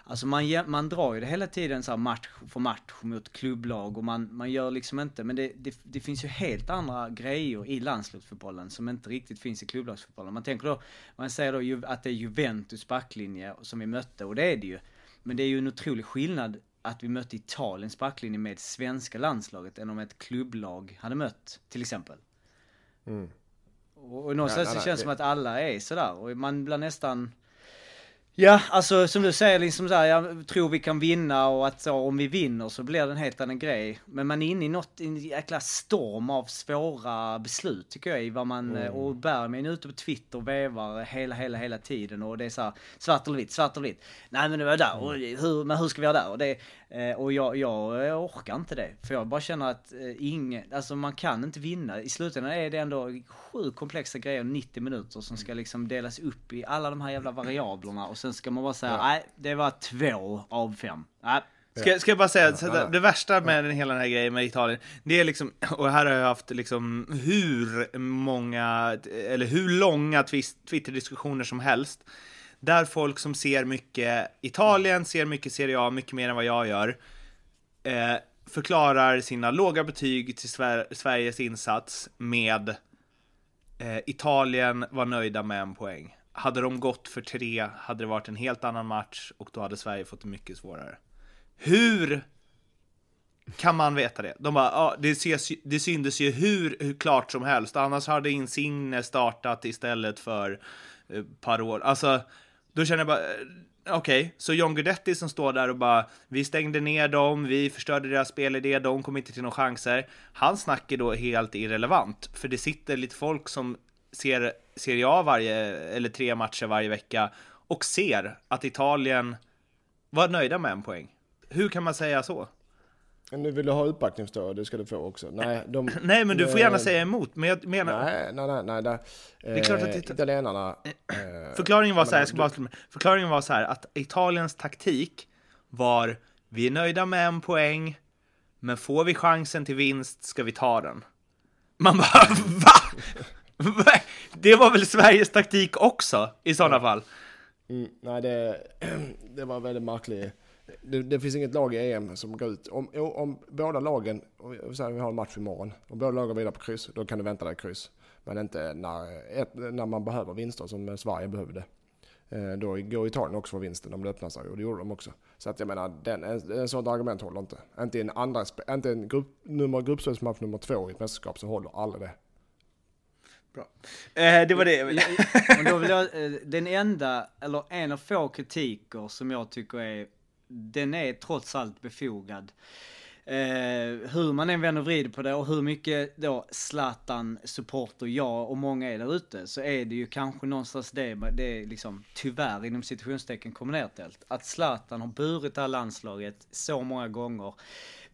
Alltså man, man drar ju det hela tiden så match för match mot klubblag och man, man gör liksom inte, men det, det, det finns ju helt andra grejer i landslagsfotbollen som inte riktigt finns i klubblagsfotbollen. Man tänker då, man säger då att det är Juventus backlinje som vi mötte och det är det ju. Men det är ju en otrolig skillnad att vi mötte Italiens backlinje med svenska landslaget än om ett klubblag hade mött, till exempel. Och någonstans nej, det nej, känns det- som att alla är sådär och man blir nästan Ja, alltså som du säger, liksom så här, jag tror vi kan vinna och att så, om vi vinner så blir det en helt annan grej. Men man är inne i något, en jäkla storm av svåra beslut tycker jag i vad man, Mm. och Bergman är ute på Twitter och vevar hela, hela, hela tiden och det är så här, svart eller vitt, svart eller vitt. Nej men det var där, och Mm. hur, men hur ska vi göra där? Och, det, eh, och jag, jag, jag orkar inte det. För jag bara känner att eh, ingen, alltså man kan inte vinna. I slutändan är det ändå sju komplexa grejer, 90 minuter som ska liksom delas upp i alla de här jävla variablerna och sen ska man bara säga, nej, det var två av fem. Nej, Ska, ska jag bara säga, ja, det, ja. det värsta med den, hela den här grejen med Italien, det är liksom, och här har jag haft liksom hur många, eller hur långa Twitter-diskussioner som helst, där folk som ser mycket Italien, ser mycket Serie A, mycket mer än vad jag gör, eh, förklarar sina låga betyg till Sver- Sveriges insats med eh, Italien var nöjda med en poäng. Hade de gått för tre hade det varit en helt annan match och då hade Sverige fått det mycket svårare. Hur kan man veta det? De bara, ja, det, ses, ju- det syndes ju hur, hur klart som helst. Annars hade Insigne startat istället för eh, Parol. Alltså, då känner jag bara, okej, okej, så John Guidetti som står där och bara, vi stängde ner dem, vi förstörde deras spelidé, de kom inte till några chanser. Hans snack är då helt irrelevant, för det sitter lite folk som ser Serie A varje, eller tre matcher varje vecka och ser att Italien var nöjda med en poäng. Hur kan man säga så? Nu vill du ha uppbackningsstöd, det ska du få också. Nej, de, Nej, men du får gärna eh, säga emot. Men jag menar, Nej, nej, nej. nej där, är klart att eh, Ita- Italienarna... Eh, förklaringen var så här, jag ska bara med- förklaringen var så här att Italiens taktik var vi är nöjda med en poäng, men får vi chansen till vinst ska vi ta den. Man bara, va? Det var väl Sveriges taktik också i sådana fall? Mm, nej, det, det var väldigt märkligt. Det, det finns inget lag i EM som går ut. Om, om båda lagen, om vi säger vi har en match imorgon, om båda lagen vidare på kryss, då kan du vänta dig kryss. Men inte när, ett, när man behöver vinster som Sverige behövde. Eh, Då går Italien också för vinsten om det öppnar sig och det gjorde de också. Så att jag menar, den, en, en sånt argument håller inte. Inte i en andra, inte en grupp, nummer, gruppspelsmatch nummer två i ett mästerskap så håller aldrig det. Eh, det var det jag ville. Men då vill jag, eh, den enda, eller en av få kritiker som jag tycker är, den är trots allt befogad. Eh, hur man än vänder och vrider på det och hur mycket då Zlatan supporter jag och många är där ute så är det ju kanske någonstans det, det är liksom tyvärr inom situationstecken kombinerat att Zlatan har burit det här landslaget så många gånger.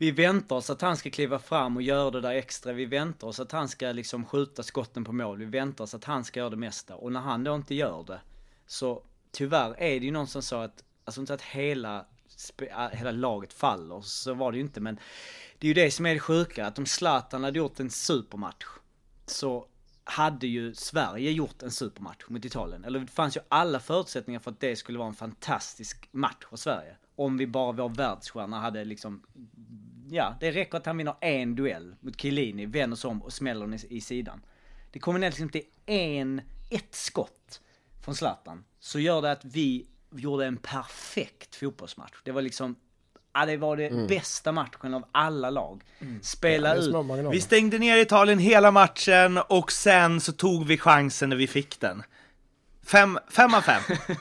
Vi väntar oss att han ska kliva fram och göra det där extra. Vi väntar oss att han ska liksom skjuta skotten på mål. Vi väntar oss att han ska göra det mesta. Och när han då inte gör det, så tyvärr är det ju någonstans så att, alltså inte att hela, äh, hela laget faller, så var det ju inte, men det är ju det som är det sjuka, att om Zlatan hade gjort en supermatch, så hade ju Sverige gjort en supermatch mot Italien. Eller det fanns ju alla förutsättningar för att det skulle vara en fantastisk match för Sverige. Om vi bara vår världsstjärna hade liksom, ja, det räcker att han vinner en duell mot Chiellini, vänder sig om och smäller den i, i sidan. Det kommer ner liksom till en, ett skott från Zlatan. Så gör det att vi gjorde en perfekt fotbollsmatch. Det var liksom, ja det var det bästa matchen av alla lag. Spela Det är ut. Vi stängde ner Italien hela matchen och sen så tog vi chansen när vi fick den. Fem, fem av fem.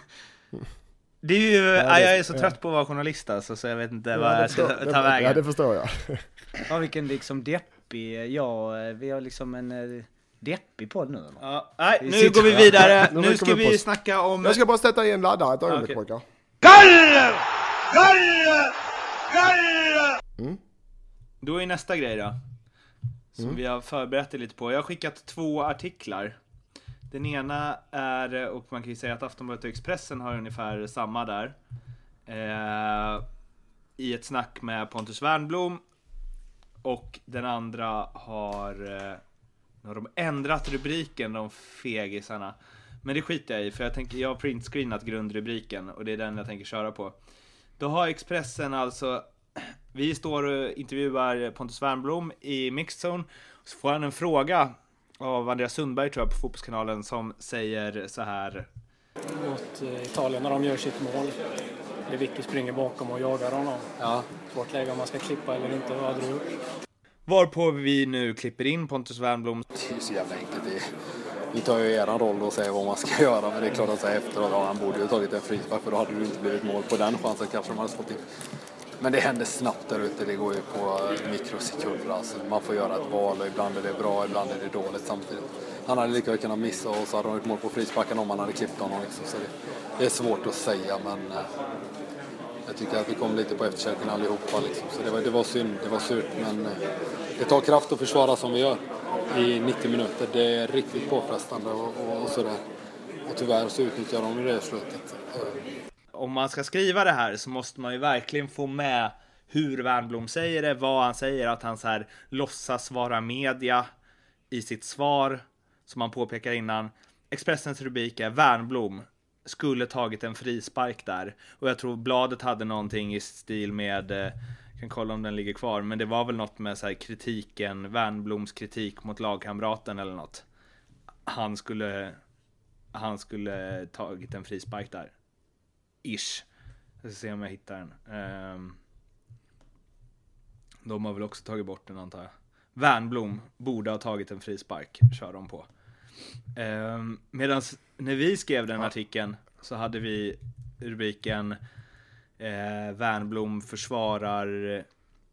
Det är ju, det- ja, jag är så ja. trött på att vara journalist alltså, så jag vet inte Ja, vad det jag ska förstår- ta det- vägen. Ja, det förstår jag. Ja, vilken liksom deppig, ja, vi har liksom en eh, deppig podd nu eller? Ja, nej, nu sitter- går vi vidare. Nu Nu ska vi vi snacka om... Jag ska bara sätta i en laddare ett ögonblick pojkar. Då är nästa grej då. Som Mm. vi har förberett er lite på. Jag har skickat två artiklar. Den ena är, och man kan ju säga att Aftonbladet och Expressen har ungefär samma där. Eh, I ett snack med Pontus Wernbloom. Och den andra har, eh, nu har de ändrat rubriken, de fegisarna. Men det skiter jag i, för jag, tänker, jag har printscreenat grundrubriken och det är den jag tänker köra på. Då har Expressen alltså vi står och intervjuar Pontus Wernbloom i Mixzone. Så får han en fråga av Andreas Sundberg tror jag på Fotbollskanalen som säger så här. mot eh, Italien när de gör sitt mål. Lewicki springer bakom och jagar honom. Ja. Svårt läge om man ska klippa eller inte. Vad hade du gjort? Varpå vi nu klipper in Pontus Wernbloom. Det är så jävla enkelt. Det nu tar jag eran roll och säger vad man ska göra, men det är klart att säga efteråt, ja, han borde ju ha tagit en frispark för då hade det inte blivit mål på den chansen kanske de hade fått in. Men det händer snabbt där ute, det går ju på mikrosekunder alltså. Man får göra ett val och ibland är det bra, ibland är det dåligt samtidigt. Han hade lika väl kunnat missa och så hade de gjort mål på frisparken om han hade klippt honom liksom. Så det, det, är svårt att säga men eh, jag tycker att vi kom lite på efterkälken allihopa liksom. Så det var, det var synd, det var surt men eh, det tar kraft att försvara som vi gör i 90 minuter. Det är riktigt påfrestande och, och, och sådär. Och tyvärr så utnyttjar de det i slutet. Eh, om man ska skriva det här så måste man ju verkligen få med hur Wernbloom säger det, vad han säger, att han så här låtsas vara media i sitt svar, som han påpekar innan. Expressens rubrik är Wernbloom skulle tagit en frispark där. Och jag tror bladet hade någonting i stil med, eh, kan kolla om den ligger kvar, men det var väl något med så här kritiken, Wernbloms kritik mot lagkamraten eller något. Han skulle, han skulle tagit en frispark där. Ish. Jag ska se om jag hittar den. Um, de har väl också tagit bort den antar jag. Wernblom borde ha tagit en frispark, kör de på. Um, Medan när vi skrev den artikeln så hade vi rubriken eh, Wernblom försvarar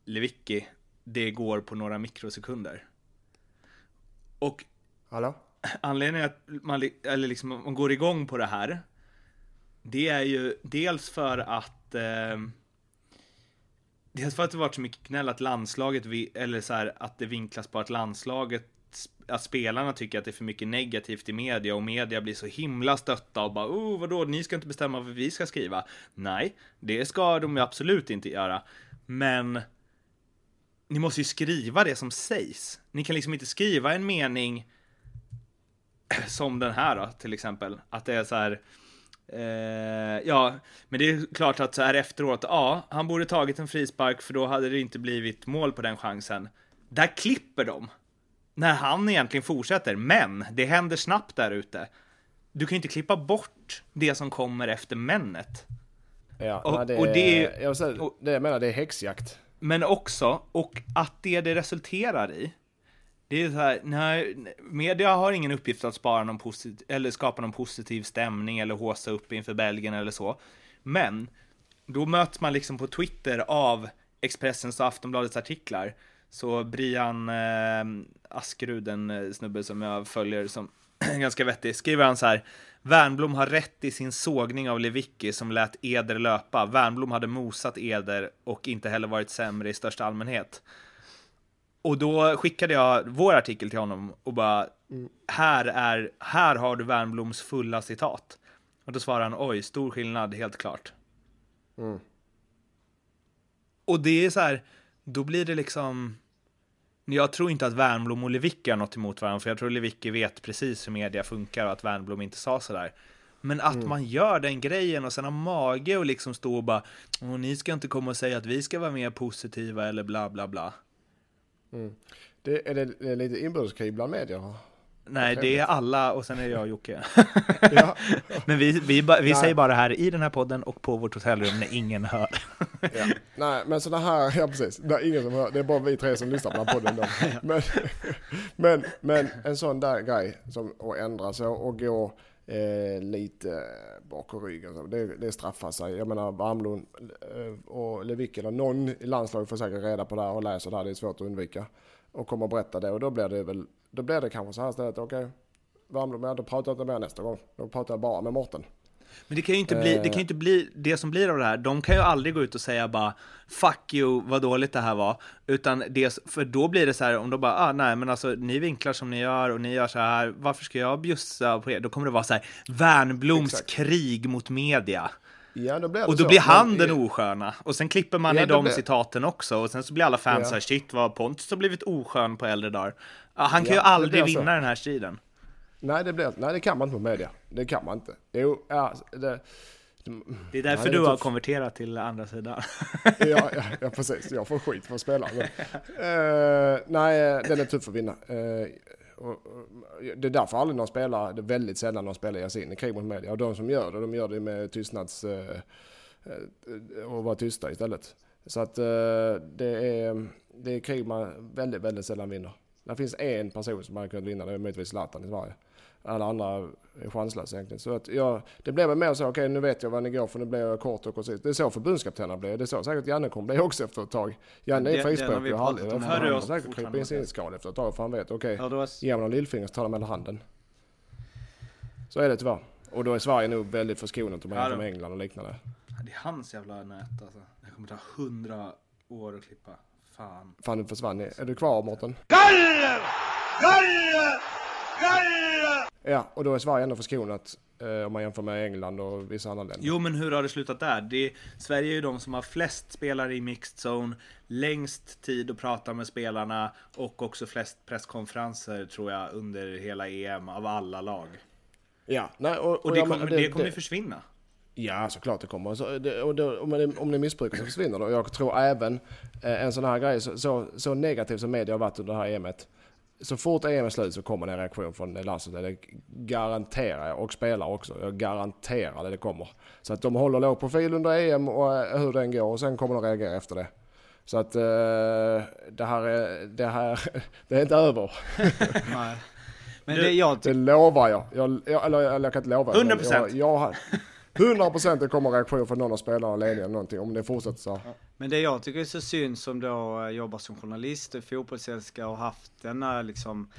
Lewicki. Det går på några mikrosekunder. Och Hallå? anledningen att man, eller liksom, man går igång på det här. Det är ju dels för att eh, Dels för att det varit så mycket gnäll att landslaget, eller så här, att det vinklas på att landslaget att spelarna tycker att det är för mycket negativt i media och media blir så himla stötta och bara oh vadå, ni ska inte bestämma vad vi ska skriva. Nej, det ska de ju absolut inte göra. Men ni måste ju skriva det som sägs. Ni kan liksom inte skriva en mening som den här då, till exempel. Att det är så här. Eh, ja, men det är klart att så här efteråt, ja, han borde tagit en frispark för då hade det inte blivit mål på den chansen. Där klipper de när han egentligen fortsätter. Men det händer snabbt där ute. Du kan ju inte klippa bort det som kommer efter männet. Ja, och, nej, det, och det, jag säga, och, det jag menar, det är häxjakt. Men också, och att det det resulterar i, det är så här, nej, media har ingen uppgift att spara någon posit- eller skapa någon positiv stämning eller håsa upp inför Belgien eller så. Men då möts man liksom på Twitter av Expressens och Aftonbladets artiklar så Brian eh, Askerud, en eh, snubbe som jag följer som ganska vettig, skriver han så här. Värnblom har rätt i sin sågning av Lewicki som lät Eder löpa. Värnblom hade mosat Eder och inte heller varit sämre i största allmänhet. Och då skickade jag vår artikel till honom och bara, mm. här, är, här har du Värnbloms fulla citat. Och då svarar han, oj, stor skillnad, helt klart. Mm. Och det är så här, då blir det liksom... Jag tror inte att Wernbloom och Lewicki har något emot varandra, för jag tror Lewicki vet precis hur media funkar och att Wernbloom inte sa sådär. Men att mm. man gör den grejen och sen har mage och liksom stå och bara ni ska inte komma och säga att vi ska vara mer positiva eller bla bla bla. Mm. Det, är det lite inbördeskrig bland media? Nej, det är alla och sen är jag och Jocke. ja. Men vi, vi, vi säger bara det här i den här podden och på vårt hotellrum när ingen hör. ja. Nej, men sådana här, ja precis, det är ingen som hör, det är bara vi tre som lyssnar på den här podden. Då. Men, men, men en sån där grej som att ändra sig och gå eh, lite bakom ryggen, det, det straffar sig. Jag menar, Barmlund eh, och Lewicki eller någon i landslaget får säkert reda på det här och läser det här, det är svårt att undvika. Och kommer att berätta det och då blir det väl då blir det kanske så här istället, okej, okay, men då pratar jag inte med nästa gång. Då pratar jag bara med Mårten. Men det kan ju inte bli, det kan ju inte bli det som blir av det här. De kan ju aldrig gå ut och säga bara fuck you, vad dåligt det här var. Utan det, för då blir det så här, om de bara, ah, nej men alltså ni vinklar som ni gör och ni gör så här, varför ska jag bjussa på er? Då kommer det vara så här, Värnbloms Exakt. krig mot media. Ja, då och då så. blir han men, den osköna. Och sen klipper man ja, i de blir... citaten också. Och sen så blir alla fans ja. här, shit vad Pontus har blivit oskön på äldre dagar. Han kan ja, ju aldrig vinna den här striden. Nej det, blir, nej, det kan man inte på media. Det kan man inte. Jo, ja, det, det är därför nej, du har konverterat till andra sidan. ja, ja, ja, precis. Jag får skit för att spela. Men, uh, nej, den är tuff att vinna. Uh, och, och, det är därför aldrig någon spelar, det är väldigt sällan någon spelar ger sig in i krig mot media. Och de som gör det, de gör det med tystnads... Uh, och vara tysta istället. Så att det är, det är krig man väldigt, väldigt sällan vinner. Det finns en person som hade kunnat vinna, det är möjligtvis Zlatan i Sverige. Alla andra är chanslösa egentligen. Så att jag, det blev väl mer så, okej okay, nu vet jag vad ni går för nu blir jag kort och koncist. Det är så förbundskaptenerna blir. Det är så säkert Janne kommer bli också efter ett tag. Janne är frispråkig och härlig. Han kommer säkert krypa in sin skal efter ett tag för han vet, okej, okay, ge mig någon lillfinger så tar de med handen. Så är det tyvärr. Och då är Sverige nog väldigt förskonat om man jämför med England och liknande. Det är hans jävla nät alltså. Det kommer ta hundra år att klippa. Fan. Fan, du försvann. Är du kvar Mårten? Galler! Galler! Ja, och då är Sverige ändå förskonat eh, om man jämför med England och vissa andra länder. Jo, men hur har det slutat där? Det, Sverige är ju de som har flest spelare i mixed zone, längst tid att prata med spelarna och också flest presskonferenser tror jag under hela EM av alla lag. Ja, nej, och, och, och det, kom, det, det kommer ju försvinna. Ja, såklart det kommer. Så det, och det, om, det, om det missbrukas så försvinner det. Och jag tror även eh, en sån här grej, så, så, så negativ som media har varit under det här EMet. Så fort EM är slut så kommer det en reaktion från landslaget. Det garanterar jag. Och spelare också. Jag garanterar det, det kommer. Så att de håller låg profil under EM och eh, hur den går. Och sen kommer de reagera efter det. Så att eh, det här är, det här, det är inte över. Men det, jag det lovar jag. jag, jag eller, eller jag kan inte lova. 100 procent. Jag, jag, 100 procent det kommer reaktion från någon av spelarna, ledningen eller någonting om det fortsätter så. Men det jag tycker är så synd som då eh, jobbar som journalist och fotbollsälskare och haft denna liksom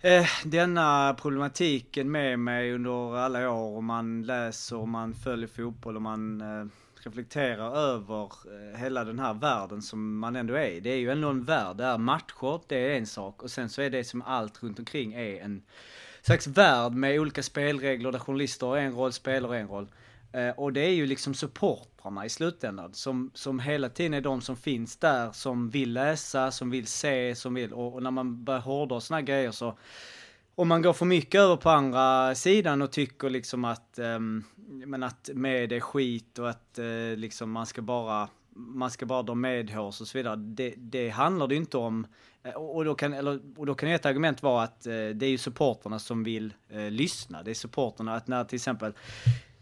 eh, denna problematiken med mig under alla år och man läser och man följer fotboll och man eh, reflekterar över eh, hela den här världen som man ändå är Det är ju ändå en värld där matcher, det är en sak och sen så är det som allt runt omkring är en slags värld med olika spelregler där journalister har en roll, spelare har en roll. Eh, och det är ju liksom supportrarna i slutändan som, som hela tiden är de som finns där, som vill läsa, som vill se, som vill, och, och när man börjar hårdra sådana grejer så om man går för mycket över på andra sidan och tycker liksom att, um, men att med är skit och att uh, liksom man ska bara, man ska bara dra medhårs och så vidare. Det, det handlar det inte om. Eh, och då kan, eller, och då kan ett argument vara att eh, det är ju supporterna som vill eh, lyssna. Det är supporterna att när till exempel,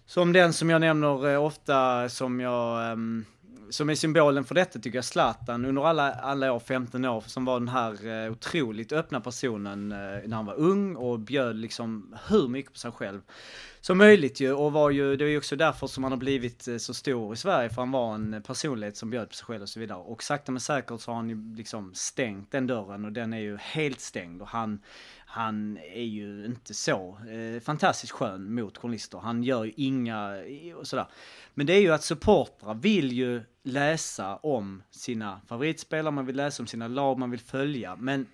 som den som jag nämner eh, ofta som jag ehm, som är symbolen för detta tycker jag Zlatan under alla, alla år, 15 år, som var den här eh, otroligt öppna personen eh, när han var ung och bjöd liksom hur mycket på sig själv som möjligt ju. Och var ju, det är ju också därför som han har blivit eh, så stor i Sverige för han var en personlighet som bjöd på sig själv och så vidare. Och sakta men säkert så har han ju liksom stängt den dörren och den är ju helt stängd. Och han han är ju inte så eh, fantastiskt skön mot journalister. Han gör ju inga och sådär. Men det är ju att supportrar vill ju läsa om sina favoritspelare, man vill läsa om sina lag, man vill följa. Men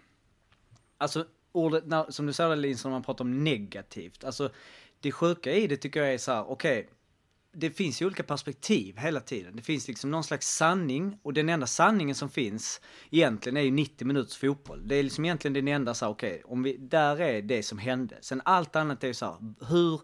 alltså ordet, när, som du säger när man pratar om negativt. Alltså det sjuka i det tycker jag är så här, okej, okay, det finns ju olika perspektiv hela tiden. Det finns liksom någon slags sanning och den enda sanningen som finns egentligen är ju 90 minuters fotboll. Det är liksom egentligen den enda så okej, okay, om vi, där är det som hände. Sen allt annat är ju så här, hur,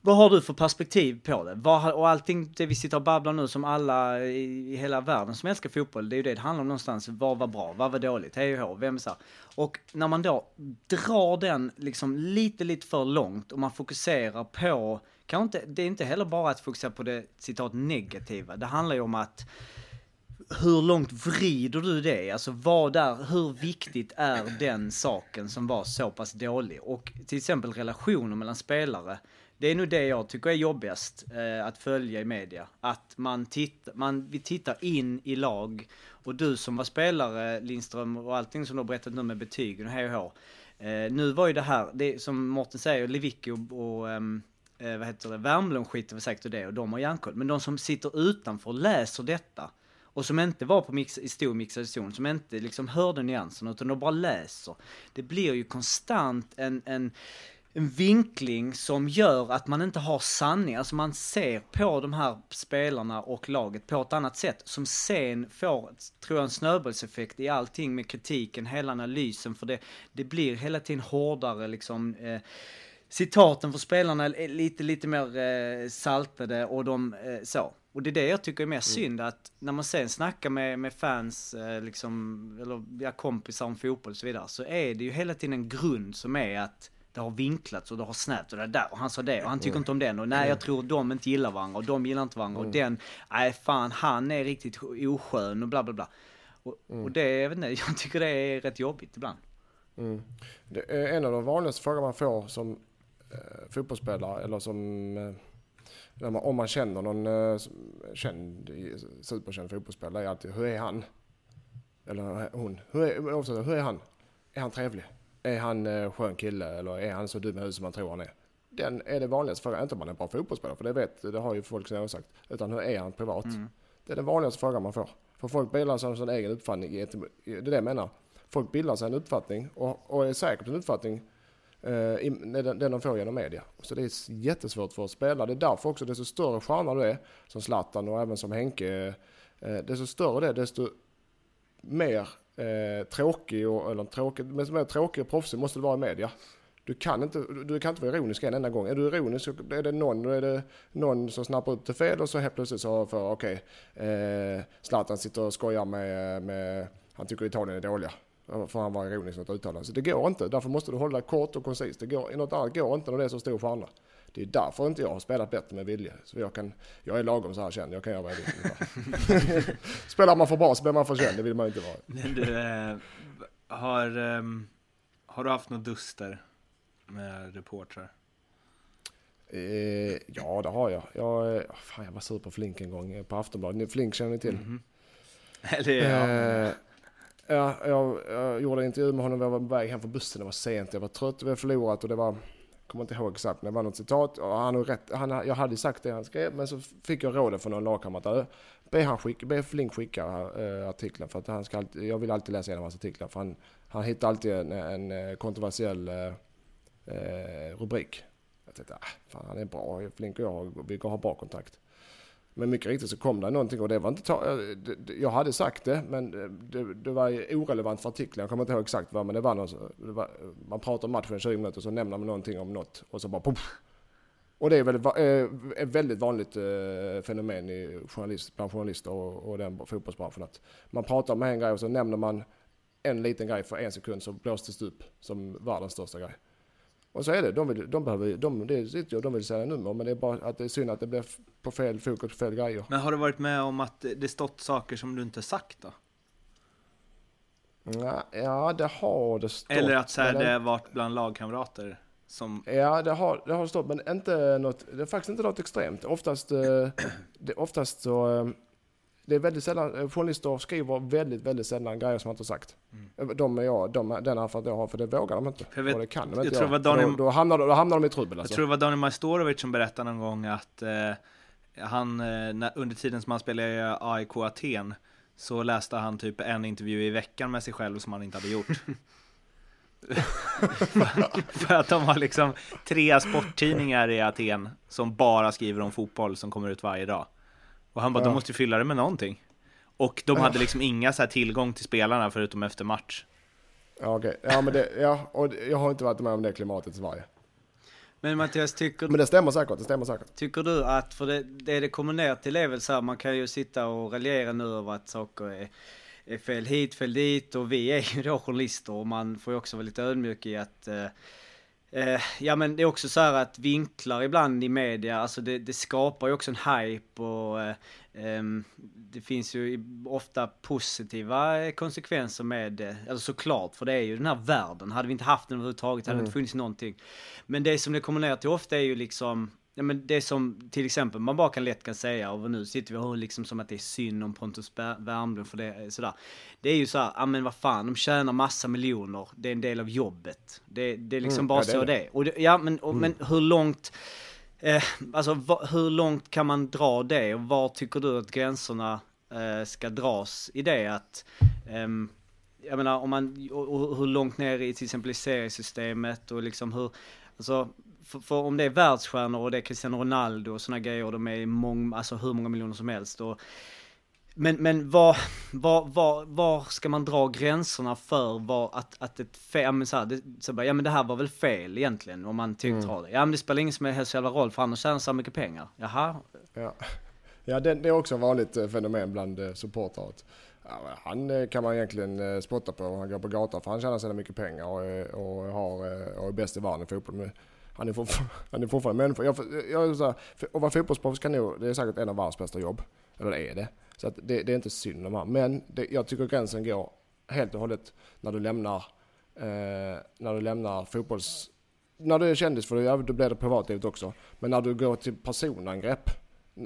vad har du för perspektiv på det? Vad, och allting det vi sitter och babblar nu som alla i, i hela världen som älskar fotboll, det är ju det det handlar om någonstans. Vad var bra? Vad var dåligt? Hej och hå, vem är så här? Och när man då drar den liksom lite, lite för långt och man fokuserar på kan inte, det är inte heller bara att fokusera på det citat negativa. Det handlar ju om att hur långt vrider du det? Alltså vad där, hur viktigt är den saken som var så pass dålig? Och till exempel relationer mellan spelare. Det är nog det jag tycker är jobbigast eh, att följa i media. Att man, tittar, man vi tittar in i lag och du som var spelare, Lindström, och allting som du har berättat nu med betygen och hej och hå. Eh, nu var ju det här, det som Mårten säger, Lewicki och, och um, eh, vad heter det, Värmland skiter väl säkert i det och de har järnkoll. Men de som sitter utanför och läser detta och som inte var på mix, i stor mixad zon, som inte liksom hörde nyanserna utan de bara läser. Det blir ju konstant en, en, en vinkling som gör att man inte har sanning. Alltså man ser på de här spelarna och laget på ett annat sätt som sen får, tror jag, en snöbollseffekt i allting med kritiken, hela analysen för det, det blir hela tiden hårdare liksom eh, citaten för spelarna är lite, lite mer eh, saltade och de, eh, så. Och det är det jag tycker är mer mm. synd att när man sen snackar med, med fans, eh, liksom, eller ja, kompisar om fotboll och så vidare, så är det ju hela tiden en grund som är att det har vinklats och det har snäppt och det där och han sa det och han tycker mm. inte om den och nej jag mm. tror de inte gillar varandra och de gillar inte varandra och mm. den, nej fan han är riktigt oskön och bla bla bla. Och, och det, jag vet inte, jag tycker det är rätt jobbigt ibland. Mm. Det är en av de vanligaste frågor man får som fotbollsspelare eller som eh, man, om man känner någon eh, känd, superkänd fotbollsspelare är alltid hur är han? Eller hon. Hur är, oavsett, hur är han? Är han trevlig? Är han eh, skön kille eller är han så dum i huvudet som man tror han är? Den är det vanligaste frågan. Inte om man är en bra fotbollsspelare, för det vet, det har ju folk sin åsikt. Utan hur är han privat? Det är den vanligaste frågan man får. För folk bildar sig sån egen uppfattning. Det är det jag menar. Folk bildar sig en uppfattning och, och är säkert en uppfattning eh, Eh, i- den, den de får genom media. Så det är jättesvårt för att spela. Det är därför också desto större stjärna du är, som Zlatan och även som Henke, eh, eh desto större det är, desto mer eh, tråkig, och, eller tråkig, men mer tråkig och proffsig måste du vara i media. Du kan, inte, du- du kan inte vara ironisk en enda gång. Är du ironisk så är det någon, är det någon som snappar upp det fel och så helt plötsligt så för okej, eh, Zlatan sitter och skojar med, med, han tycker Italien är dåliga. För han var ironisk i något uttalande. Så det går inte. Därför måste du hålla det kort och koncist. Det går, något annat går inte när det är så stor stjärna. Det är därför inte jag har spelat bättre med vilja. Så jag, kan, jag är lagom så här känd, jag kan göra vad jag vill. Spelar man för bra så blir man för känd, det vill man ju inte vara. Men Du, eh, har, ehm, har du haft några duster med reportrar? Eh, ja, det har jag. Jag, eh, fan, jag var sur på Flink en gång eh, på Aftonbladet. Flink känner ni till? Eller, ja. Ja, jag, jag gjorde en intervju med honom när jag var på väg hem från bussen. Det var sent, jag var trött, vi hade förlorat och det var, jag kommer inte ihåg exakt, men det var något citat. Och han har rätt, han, jag hade sagt det han skrev, men så fick jag rådet från någon lagkamrat. Be, han skicka, be Flink skicka äh, artikeln, för att han ska alltid, jag vill alltid läsa igenom hans artiklar. För han, han hittar alltid en, en eh, kontroversiell eh, eh, rubrik. Jag tänkte, ah, fan han är bra, Flink och jag vi har bra kontakt. Men mycket riktigt så kom det någonting och det var inte ta- eh, Jag hade sagt det men eh, det, det var orelevant för artikeln. Jag kommer inte ihåg exakt vad men det var någon, det var, man pratar om matchen i 20 minuter och så nämner man någonting om något och så bara poff. Och det är väldigt, eh, ett väldigt vanligt fenomen i journalist, bland journalister och, och den fotbollsbranschen att man pratar om en grej och så nämner man en liten grej för en sekund så blåstes det upp som världens största grej. Och så är det, de, vill, de behöver, de, det sitter ju, de vill sälja nummer men det är bara att det är synd att det blir på fel fokus på fel grejer. Men har du varit med om att det stått saker som du inte sagt då? Ja, ja, det har det stått. Eller att så här, det har varit bland lagkamrater som... Ja, det har, det har stått, men inte något, det är faktiskt inte något extremt. Oftast, eh, det, oftast så, eh, det är väldigt sällan, eh, journalister skriver väldigt, väldigt sällan grejer som jag inte har sagt. Mm. De är jag, de, den erfarenhet jag har, för det vågar de inte. Jag vet- och det kan de jag inte tror var Daniel- Då, då, hamnar, då hamnar de i trubbel Jag alltså. tror det var Daniel Majstorovic som berättade någon gång att eh, han, eh, under tiden som han spelade i AIK Aten, så läste han typ en intervju i veckan med sig själv som han inte hade gjort. För att de har liksom tre sporttidningar i Aten som bara skriver om fotboll som kommer ut varje dag. Och han bara, de Ja. måste ju fylla det med någonting. Och de hade liksom inga så här tillgång till spelarna förutom efter match. Ja, okej. ja, men det, ja, och jag har inte varit med om det klimatet i Sverige. Men Mattias, tycker, Men det stämmer säkert, det stämmer säkert. tycker du att, för det, det det kommer ner till är väl så här, man kan ju sitta och raljera nu över att saker är, är fel hit, fel dit och vi är ju då journalister och man får ju också vara lite ödmjuk i att eh, Eh, ja men det är också så här att vinklar ibland i media, alltså det, det skapar ju också en hype och eh, ehm, det finns ju ofta positiva konsekvenser med det. Alltså såklart, för det är ju den här världen. Hade vi inte haft den överhuvudtaget hade det inte funnits någonting. Men det som det kommer ner till ofta är ju liksom Ja men det som till exempel man bara kan lätt kan säga och nu sitter vi och liksom som att det är synd om Pontus Wernbloom för det är sådär. Det är ju så här, ja men vad fan, de tjänar massa miljoner, det är en del av jobbet. Det, det är liksom Mm, bara ja, det är så det. Och det, ja men, och, men hur långt, eh, alltså va, hur långt kan man dra det och var tycker du att gränserna eh, ska dras i det att ehm, jag menar om man, och, och hur långt ner i till exempel i seriesystemet och liksom hur, alltså för, för om det är världsstjärnor och det är Cristiano Ronaldo och sådana grejer och de är mång, alltså hur många miljoner som helst och men, men var, var, var, var ska man dra gränserna för vad, att, att ett fel, ja men så här, det, så bara, ja men det här var väl fel egentligen om man tyckte mm. det. Ja men det spelar ingen som helst jävla roll för han tjänar så mycket pengar. Jaha, Ja, ja det, det är också ett vanligt eh, fenomen bland eh, supportrar. han eh, kan man egentligen spotta på om han går på gatan för han tjänar så mycket pengar och, och, har, och är bäst i världen i fotboll. Men han är, fortfarande, han är fortfarande människa. Jag, jag, så här, att vara fotbollsproffs kan nog, det är säkert en av världens bästa jobb. Eller det är det. Så att det, det är inte synd om honom. Men det, jag tycker gränsen går helt och hållet när du lämnar eh, när du lämnar fotbolls... När du är kändis, för då, blir det privatlivet också. Men när du går till personangrepp,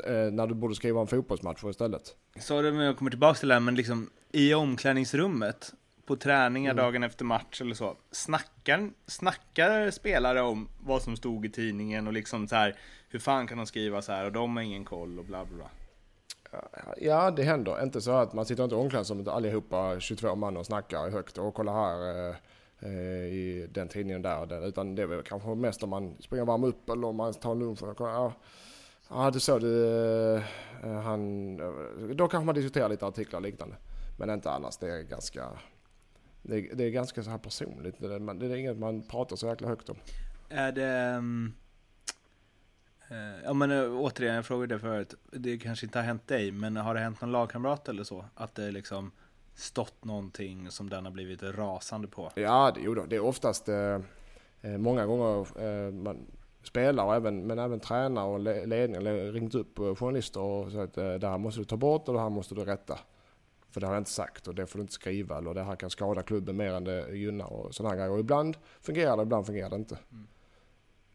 eh, när du borde skriva om fotbollsmatcher istället. Sorry om jag kommer tillbaka till det här, men liksom i omklädningsrummet på träningar Mm. dagen efter match eller så, snackar, snackar spelare om vad som stod i tidningen och liksom så här, hur fan kan de skriva så här och de har ingen koll och bla bla bla. Ja, det händer. Inte så att man sitter inte i omklädningsrummet allihopa 22 man och snackar högt och kollar här eh, eh, i den tidningen där och. Utan det är väl kanske mest om man springer värmer upp eller om man tar en lunch. Och ja, ja, det såg du. eh, han, då kanske man diskuterar lite artiklar och liknande. Men inte annars. Det är ganska, det är, det är ganska så här personligt. Det är, man- det är inget man pratar så jäkla högt om. Är det... eh, ja men eh, återigen, jag frågade det förut. Det kanske inte har hänt dig, men har det hänt någon lagkamrat eller så? Att det liksom stått någonting som den har blivit rasande på? Ja, det, jo då, det är oftast eh, eh, många gånger eh, man spelar även, men även tränare och le- ledning ringt upp journalister och sagt eh, det här måste du ta bort och det här måste du rätta. För det har jag inte sagt och det får du inte skriva eller det här kan skada klubben mer än det gynnar och sådana här grejer. Och ibland fungerar det, ibland fungerar det inte.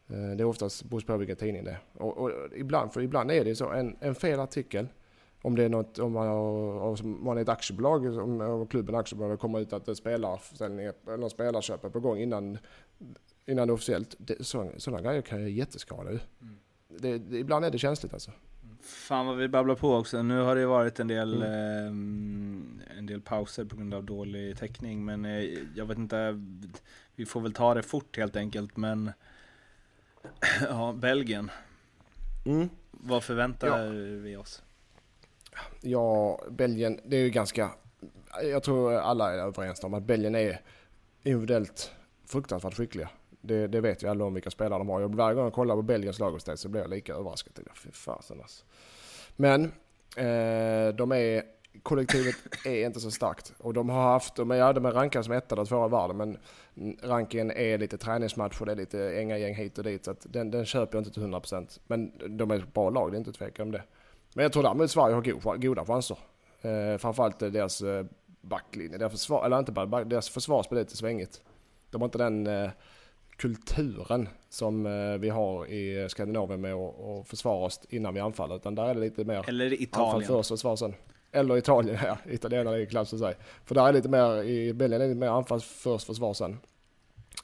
Eh, Det är oftast beror på vilken tidning det är. Och, och ibland, för ibland är det så, en, en fel artikel om det är något, om man, har, om man är ett aktiebolag, om, om klubben är aktiebolag, kommer ut att spelarförsäljning, eller någon spelarköp är på gång innan, innan det är officiellt. Det, så, sådana grejer kan ju jätteskada ju. Det, det, ibland är det känsligt alltså. Fan vad vi babblar på också. Nu har det varit en del, ehm, en del pauser på grund av dålig täckning. Men eh, jag vet inte, vi får väl ta det fort helt enkelt. Men ja, Belgien. Vad förväntar vi oss? Ja, Belgien, det är ju ganska... Jag tror alla är överens om att Belgien är individuellt fruktansvärt skickliga. Det, det vet ju alla om vilka spelare de har. Jag, varje gång jag kollar på Belgiens laguppställning så blir jag lika överraskad. Jag, Fy fasen alltså. Men eh, de är, kollektivet är inte så starkt. Och de har haft, de är, ja, de är rankade som etta eller tvåa i världen men rankingen är lite träningsmatcher, det är lite änga gäng hit och dit. Så att den, den köper jag inte till 100%. Men de är ett bra lag, det är inte tvekan om det. Men jag tror däremot Sverige har goda chanser. Eh, framförallt deras eh, backlinje, deras försvar, eller inte bara back, deras försvarsspel är lite svängigt. De har inte den eh, kulturen som eh, vi har i Skandinavien med att försvara oss innan vi anfaller. Utan där är det lite mer Eller anfall Italien. först och försvar sen. Eller Italien, ja. Italienarna är klass att säga. För där är det lite mer, i Belgien är det lite mer anfall först, försvar sen.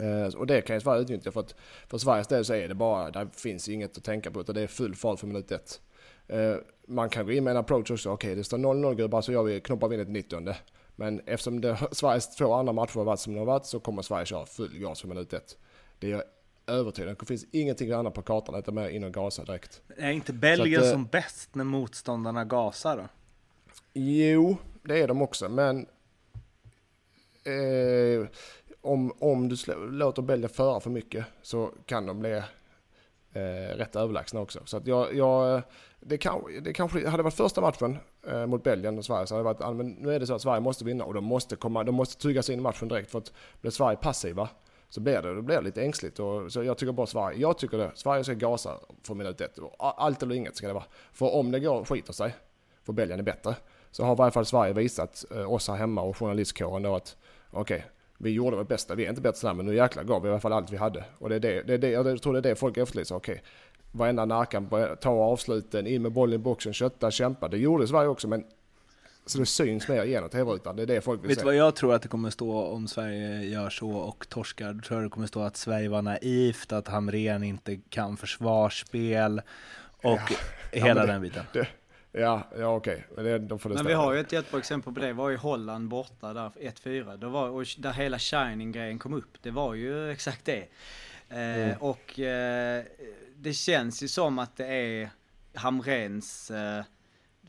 Eh, och det kan ju Sverige utnyttja för att för Sveriges del så är det bara, där finns inget att tänka på utan det är full fart för minut ett. Eh, man kan gå in med en approach också, okej det står 0-0 gubbar så gör vi, knoppar vi in ett 90 Men eftersom det, Sveriges två andra matcher har varit som de har varit så kommer Sverige köra full gas för minut ett. Det är jag övertygad Det finns ingenting annat på kartan än att de är in och gasa direkt. Är inte Belgien att, eh, som bäst när motståndarna gasar då? Jo, det är de också, men eh, om, om du slå- låter Belgien föra för mycket så kan de bli eh, rätt överlägsna också. Så att jag, jag, det, kan, det kanske hade varit första matchen eh, mot Belgien och Sverige så hade det varit, men nu är det så att Sverige måste vinna och de måste, komma, de måste tygga sig in i matchen direkt för att blir Sverige passiva så blir det, då blir det lite ängsligt. Och, så jag tycker bara Sverige, jag tycker det, Sverige ska gasa från minut ett. Allt eller inget ska det vara. För om det går skiter sig, för Belgien är bättre, så har i varje fall Sverige visat eh, oss här hemma och journalistkåren då att okej, vi gjorde vårt bästa, vi är inte bättre än men nu jäklar gav vi i alla fall allt vi hade. Och det är det, det, är det jag tror det är det folk efterlyser, okej. Varenda närkamp, eh, ta avsluten, in med bollen i boxen, kötta, kämpa. Det gjorde Sverige också men så det syns mer genom tv-rutan, det är det folk vill Vet du vad jag tror att det kommer stå om Sverige gör så och torskar? Då tror jag det kommer stå att Sverige var naivt, att Hamrén inte kan försvarsspel och hela men det- den biten. Det, ja, ja okej. Men det, då får det Men vi har ju ett jättebra exempel på det. Det var ju Holland borta där 1-4. Det var, och där hela Shining-grejen kom upp. Det var ju exakt det. Eh, Och eh, det känns ju som att det är Hamrens... Eh,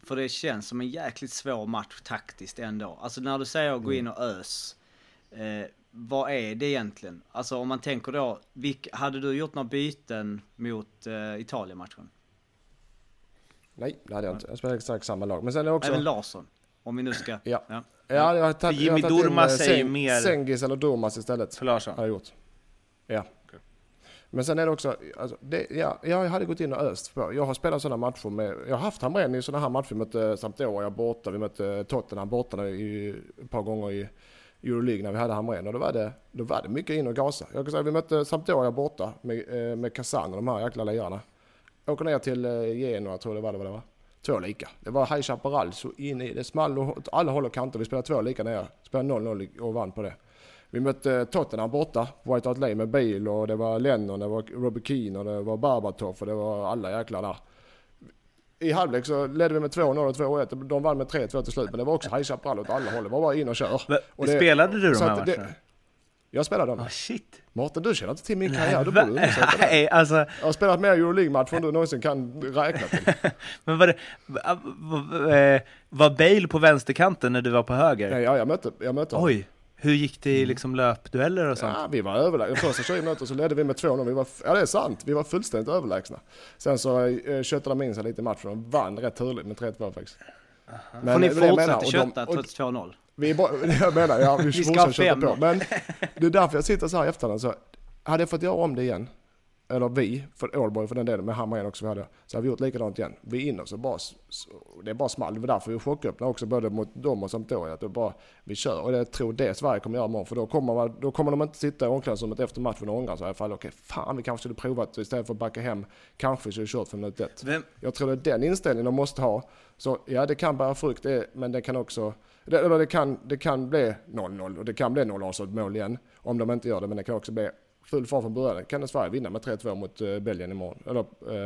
för det känns som en jäkligt svår match taktiskt ändå. Alltså när du säger att gå in och ös. Eh, vad är det egentligen? Alltså om man tänker då, vilk, hade du gjort några byten mot eh, Italien-matchen? Nej, det hade jag inte. Jag spelar exakt samma lag. Men sen är det också... Även Larsson? Om vi nu ska... Ja. ja. Ja, jag har tagit, För jag har Jimmy tagit in, Durmaz eh, är ju Seng- mer- Sengis eller Durmaz istället. För Larsson? Har jag gjort. Ja. Men sen är det också, alltså, det, ja, jag hade gått in och öst på. Jag har spelat sådana matcher med, jag har haft Hamrén i sådana här matcher. Vi mötte Sampdoria borta, vi mötte Tottenham borta i, ett par gånger i Euroleague när vi hade Hamrén och då var det, då var det mycket in och gasa. Jag kan säga vi mötte Sampdoria borta med, eh, med Kazan och de här jäkla lirarna. Åker ner till eh, Genoa tror jag det var det, var. det var. Två lika. Det var High Chaparral så in i det small åt alla håll och kanter. Vi spelade två lika ner, Spelade 0-0 och vann på det. Vi mötte Tottenham borta på White Hart Lane med Bale och det var Lennon, det var Robbie Keane och det var Barbatov och det var alla jäklar där. I halvlek så ledde vi med 2-0 och 2-1. De vann med 3-2 till slut men det var också High Chaparral åt alla håll. Det var bara in och kör. Och det- Spelade du de här att det- matcherna? Jag spelade dem. Ah, shit. Mårten du känner inte till min karriär, borde du det. Nej, alltså, Jag har spelat mer Euroleague-matcher än du någonsin kan räkna till. men var det, eh, var Bale på vänsterkanten när du var på höger? Ja, ja, jag mötte, jag mötte honom. Oj, hur gick det i liksom löpdueller och sånt? Ja, vi var överlägsna. Första 20 minuterna så ledde vi med 2-0. Vi var, ja, det är sant. Vi var fullständigt överlägsna. Sen så eh, köttade de in sig lite i matchen och vann rätt turligt med 3-2 faktiskt. Men, Får ni menar. fortsätta kötta trots 2-0? Vi är bara, jag menar, ja, vi Vi ska ha fem. på. Men det är därför jag sitter så här i efterhand. Så hade jag fått göra om det igen, eller vi, för Ålborg för den delen, med Hammarén också vi hade, så hade vi gjort likadant igen. Vi in och så bara, så, det är bara small. Det var därför vi chocköppnade också, både mot dem och Sampdoria. Att det bara, vi kör. Och jag tror det Sverige kommer göra imorgon, för då kommer, man, då kommer de inte sitta i omklädningsrummet efter matchen och ångra sig. I alla fall, okej, fan vi kanske skulle provat istället för att backa hem. Kanske skulle kört för minut ett. Vem, Jag tror det är den inställningen de måste ha. Så ja, det kan bära frukt, det, men det kan också... Det, eller det, kan, det kan bli 0-0 och det kan bli 0 och så ett mål igen. Om de inte gör det, men det kan också bli full fart från början. Kan Sverige vinna med 3-2 mot uh, Belgien imorgon, eller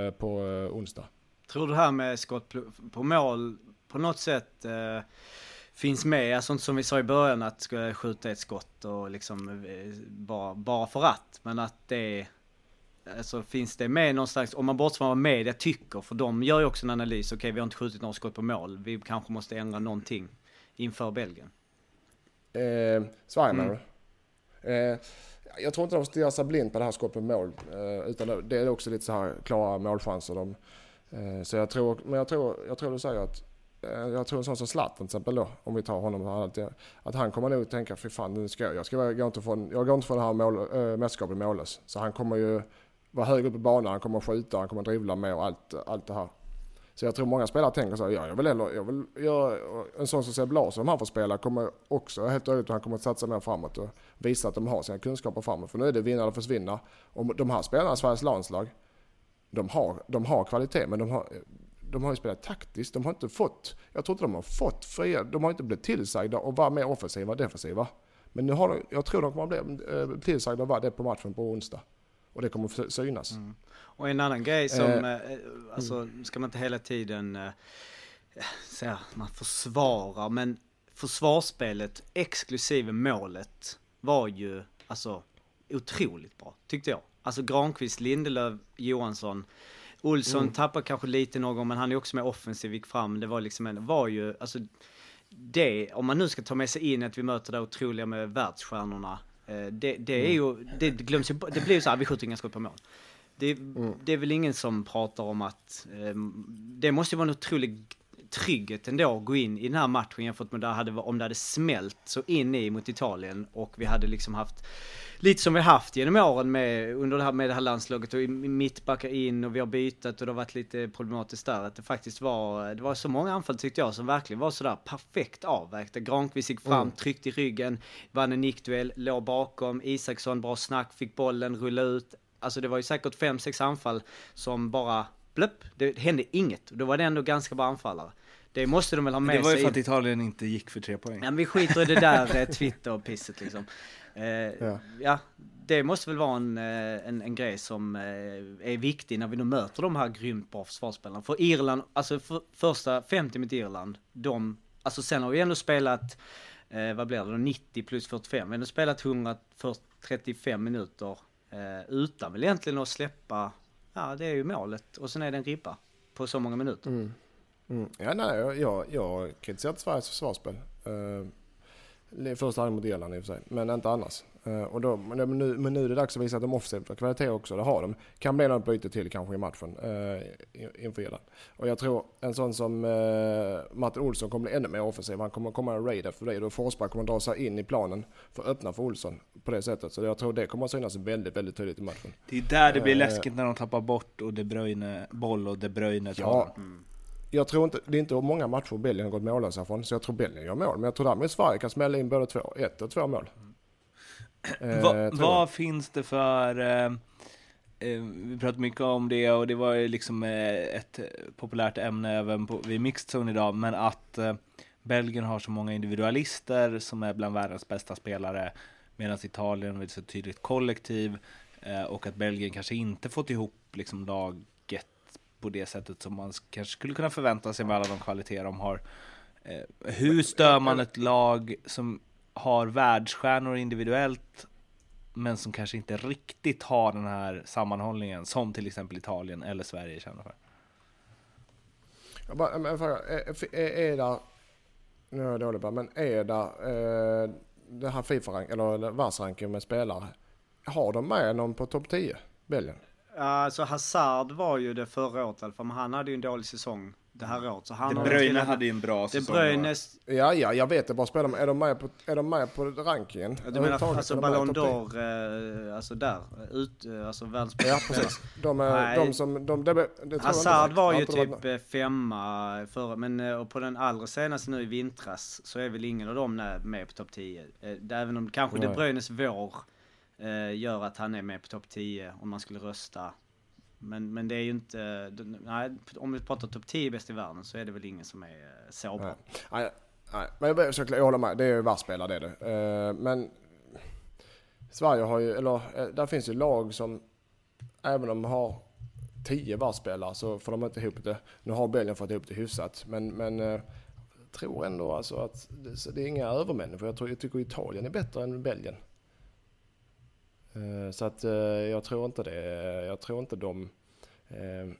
eh, på eh, onsdag. Tror du det här med skott på mål på något sätt eh, finns med? Alltså som vi sa i början att skjuta ett skott och liksom eh, bara, bara för att. Men att det Alltså finns det med någonstans, om man bortser från vad media tycker, för de gör ju också en analys, okej vi har inte skjutit några skott på mål, vi kanske måste ändra någonting inför Belgien. Eh, Sverige Mm. menar du? Jag tror inte de stirrar sig blind på det här skottet på mål. Eh, utan det- är också lite så här klara målchanser. De, eh, så jag tror, men jag tror, jag tror du säger att eh, jag tror en sån som Zlatan till exempel då, om vi tar honom, att han kommer nog tänka, fy fan nu ska jag, jag, ska, jag, går inte från, jag går inte från det här mål, äh, mästerskapet mållös. Så han kommer ju vara högre upp i banan, han kommer skjuta, han kommer dribbla med och allt, allt det här. Så jag tror många spelare tänker så här, ja, jag vill hellre, jag vill göra, en sån som Seb Larsson, om han får spela, kommer också, jag är helt övertygad att han kommer att satsa mer framåt och visa att de har sina kunskaper framåt. För nu är det vinna eller försvinna. Och de här spelarna i Sveriges landslag, de har, de har kvalitet, men de har, de har ju spelat taktiskt. De har inte fått, jag tror inte de har fått fria, de har inte blivit tillsagda att vara mer offensiva och defensiva. Men nu har de, jag tror de kommer att bli eh, tillsagda att vara det på matchen på onsdag. Och det kommer att synas. Och en annan grej som, Eh, eh, alltså ska man inte hela tiden eh, säga man försvarar, men försvarsspelet exklusive målet var ju alltså otroligt bra, tyckte jag. Alltså Granqvist, Lindelöf, Johansson, Olsson Mm. tappar kanske lite någon men han är också mer offensiv, gick fram. Det var liksom en, var ju, alltså det, om man nu ska ta med sig in att vi möter det otroliga med världsstjärnorna, det, det är ju, det glöms ju, det blir ju så här, vi skjuter inga skott på mål. Det, det är väl ingen som pratar om att, eh, det måste ju vara en otrolig trygghet ändå att gå in i den här matchen jämfört med där hade, om det hade smält så in i mot Italien och vi hade liksom haft lite som vi haft genom åren med, under det här, med det här landslaget och mittbackar in och vi har bytt och det har varit lite problematiskt där. Att det faktiskt var, det var så många anfall tyckte jag som verkligen var sådär perfekt avvägda. Granqvist gick fram, tryckte i ryggen, vann en nickduell, låg bakom, Isaksson bra snack, fick bollen, rulla ut. Alltså det var ju säkert fem, sex anfall som bara blöpp, det hände inget. Då var det ändå ganska bra anfallare. Det måste de väl ha med det var ju sig för att Italien inte gick för tre poäng. Ja, men vi skiter i det där eh, Twitter och pisset liksom. Eh, ja. Ja. det måste väl vara en, eh, en, en grej som eh, är viktig när vi nu möter de här grymt bra försvarsspelarna. För Irland, alltså för, första 50 mot Irland, de, alltså sen har vi ändå spelat, eh, vad blir det då, 90 plus 45, vi har ändå spelat 135 minuter eh, utan väl egentligen att släppa, ja det är ju målet och sen är det en ribba på så många minuter. Mm. Ja, nej, jag, jag, kritiserar inte Sveriges försvarsspel. Uh, första halvlek mot Irland i och för sig, men inte annars. Eh, och då, men, nu, men nu är det dags att visa att de offensiva kvalitet också, det har de. Kan bli något byte till kanske i matchen uh, inför Irland. Och jag tror en sån som uh, Martin Olsson kommer bli ännu mer offensiv. Han kommer komma en raid efter det. Då Forsberg kommer dra sig in i planen för att öppna för Olsson på det sättet. Så jag tror det kommer att synas väldigt, väldigt tydligt i matchen. Det är där det blir Eh, läskigt när de tappar bort och De Bruyne, boll och De Bruyne tar Ja, den. Jag tror inte, det är inte många matcher Belgien har gått mållösa från, så jag tror Belgien gör mål. Men jag tror därmed Sverige kan smälla in både två, ett och två mål. Eh, Va, vad finns det för... Eh, eh, vi pratar mycket om det och det var ju liksom eh, ett populärt ämne även på, vid Mixed Zone idag, men att eh, Belgien har så många individualister som är bland världens bästa spelare, medan Italien är ett så tydligt kollektiv och att Belgien kanske inte fått ihop liksom laget på det sättet som man kanske skulle kunna förvänta sig med alla de kvaliteter de har. Eh, hur stör man ett lag som har världsstjärnor individuellt men som kanske inte riktigt har den här sammanhållningen som till exempel Italien eller Sverige känner för. Jag bara, men fråga, eh, eh, är, är, det, nu är jag dålig på men är det eh, det här Fifa eller världsranken med spelare, har de med någon på topp 10, Belgien? Alltså Hazard var ju det förra året i alla fall, men han hade ju en dålig säsong det här året. Så han De ju Bruyne hade ju en bra De säsong. Bruyne, Ja, ja, jag vet det. Bara spelar är de med på, är de med på rankingen? du menar Överhuvudtaget? alltså de Ballon topp 10? d'Or, eh, alltså där, ut, eh, alltså världens Ja, precis. De, är, de som, de, det, det Hazard inte. var ju typ eh, femma förra, men och på den allra senaste nu i vintras så är väl ingen av dem med- på topp 10. Eh, det- Även om kanske De Nej. Bruynes vår Eh, gör att han är med på topp 10 om man skulle rösta. Men, men det är ju inte, nej, om vi pratar topp 10 bäst i världen så är det väl ingen som är eh, så bra. Nej. Nej, nej, men jag, såklart, jag håller med. Det är ju världsspelare det är det. Eh, Men Sverige har ju, eller eh, där finns ju lag som även om de har tio världsspelare så får de inte ihop det. Nu har Belgien fått ihop det hyfsat men, men eh, jag tror ändå alltså att det, det är inga övermänniskor. Jag, tror, jag tycker Italien är bättre än Belgien. Eh, Så att eh, jag tror inte det. Jag tror inte de... eh,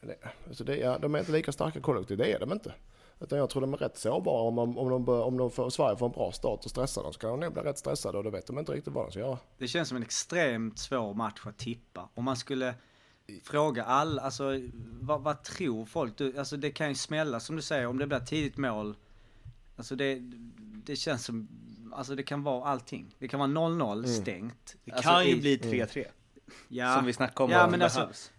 det, alltså det, ja, de är inte lika starka kollektiv, det är de inte. Utan jag tror de är rätt sårbara om, om, de, bör- om de får, Sverige får en bra start och stressar dem så kan de nog bli rätt stressade och då vet de inte riktigt vad de ska göra. Det känns som en extremt svår match att tippa. Om man skulle fråga alla, alltså vad, vad tror folk? Du, alltså det kan ju smälla som du säger, om det blir tidigt mål. Alltså det, det känns som, alltså det kan vara allting. Det kan vara 0-0 stängt. Det Alltså kan ju i- bli 3-3. ja, Som vi snackade om. Ja om men det alltså, behövs.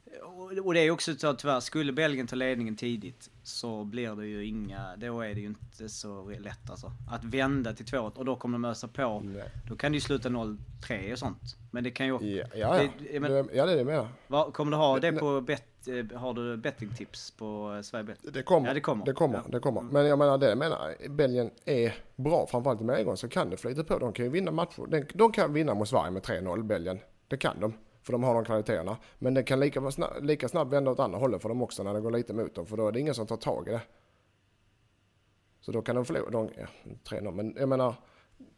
Och, det är också så att tyvärr, skulle Belgien ta ledningen tidigt så blir det ju inga, då är det ju inte så lätt alltså. Att vända till 2 och då kommer de ösa på. Nej. Då kan det ju sluta 0-3 och sånt. Men det kan ju också, Ja, ja. Det- Ja, men- det, ja det är det menar. vad, kommer du ha det på bet, eh, har du bettingtips på eh, Sverigebet? Det kommer. Ja, det kommer. Det kommer. Ja. Det kommer. Men jag menar det jag menar. Belgien är bra. Framförallt i medgång så kan det flyta på. De kan ju vinna matcher. De, de kan vinna mot Sverige med 3-0 Belgien. Det kan de. För de har de kvaliteterna. Men det kan lika, snabb, lika snabbt vända åt andra hållet för dem också när det går lite emot dem. För då är det ingen som tar tag i det. Så då kan de förlora. De, ja, 3-0. Men jag menar.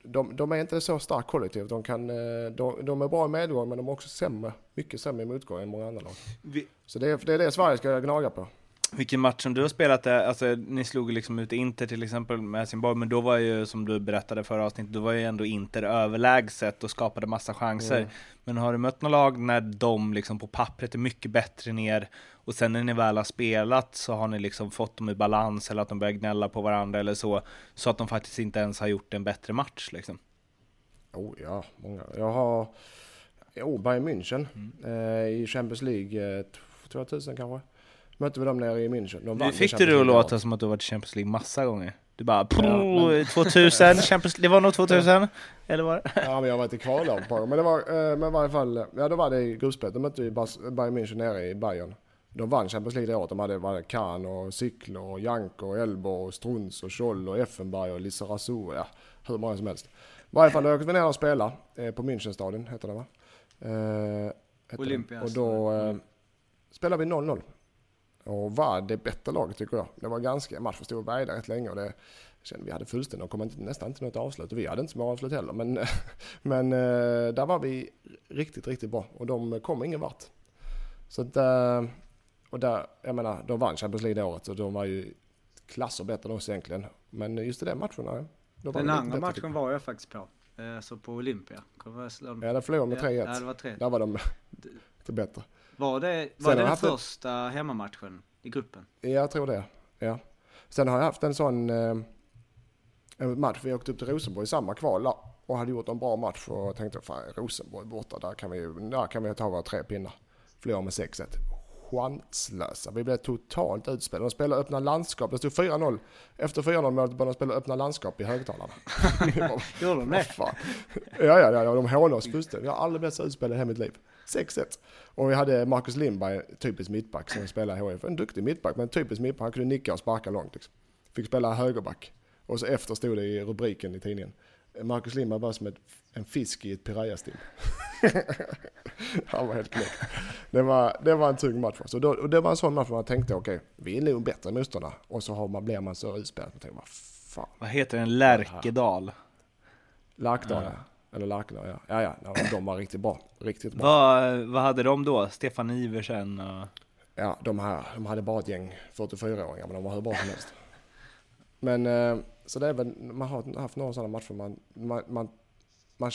De, de är inte så starkt kollektiv. De, kan, eh, de, de är bra i medgång men de är också sämre. Mycket sämre i motgång än många andra lag. Vi, Så det är det, är det Sverige ska gnaga på. Vilken match som du har spelat är, alltså ni slog liksom ut Inter till exempel med Helsingborg, men då var ju som du berättade förra avsnittet, då var ju ändå Inter överlägset och skapade massa chanser. Mm. Men har du mött något lag när de liksom på pappret är mycket bättre ner och sen när ni väl har spelat så har ni liksom fått dem i balans eller att de börjar gnälla på varandra eller så, så att de faktiskt inte ens har gjort en bättre match liksom. Oh ja, många. Jag har oh, Bayern München eh, i Champions League eh, 2000 kanske. Mötte vi dem nere i München. De vann fick du det att låta som att du varit i Champions League massa gånger. Du bara, men- 2000, Champions, det var nog 2000? Eller var det? Ja, men jag har varit i kvallag gånger. Men det var, eh, men i varje fall, ja då var det i gruppspelet. De mötte Bas- Bayern München nere i Bayern. De vann Champions League det året. De hade var det Kahn och Cykler och Janko och Elbo och Struns och Scholl och Effenberg och Lizarazu. Ja, hur många som helst. I varje fall då åkte vi ner och spelade eh, på Münchenstadion, heter det va? Eh, heter det. Olympia, Och då eh, spelade vi 0-0. Och var det bättre laget tycker jag. Det var ganska, matchen stod och vägde rätt länge och det kände vi hade fullständigt, de kom inte, nästan inte något avslut och vi hade inte så många avslut heller. Men, men eh, där var vi riktigt, riktigt bra och de kom ingen vart. Så att, eh, och där, jag menar, de vann Champions League det året och de var ju klasser bättre än oss egentligen. Men just i den matchen, nej. Då var Den andra bättre, matchen tycker var jag faktiskt på. Eh, Så på Olympia. Ja, där förlorade de med 3-1. Ja, det var tre. Där var de lite bättre. Var det, var det den första hemmamatchen i gruppen? Ja, jag tror det. Ja. Sen har jag haft en sån eh, en match, vi åkte upp till Rosenborg i samma kval och hade gjort en bra match och tänkte fan Rosenborg borta, där kan vi, där kan vi ta våra tre pinnar. Förlorade med 6-1. chanslösa. Vi blev totalt utspelade. De spelade öppna landskap. Det stod 4-0. Efter 4-0 målet började de spela öppna landskap i högtalarna. Gjorde de det? ja, ja, ja, de hånade oss fullständigt. Jag har aldrig blivit så utspelad i hela mitt liv. 6-1. Och vi hade Marcus Lindberg, typisk mittback, som spelade i HIF. En duktig mittback, men typisk mittback. Han kunde nicka och sparka långt. Liksom. Fick spela högerback. Och så efter stod det i rubriken i tidningen. Marcus Lindberg var som ett, en fisk i ett pirayastim. Han var helt knäckt. Det var, det var en tung match för oss. Och, då, och det var en sån match man tänkte, okej, vi är nog bättre motståndare. Och så har man, blir man så utspelad. Man tänker, vad fan. Vad heter den? Lärkedal. Larkdal, ja. Eller Larkdal, ja. Ja, ja, de var riktigt bra. Riktigt bra. Vad, vad hade de då? Stefan Iversen och... Ja, de här, de hade bara ett gäng 44-åringar, men de var hur bra som helst. Men, eh, så det är väl, man har haft några sådana matcher man, man, man, man,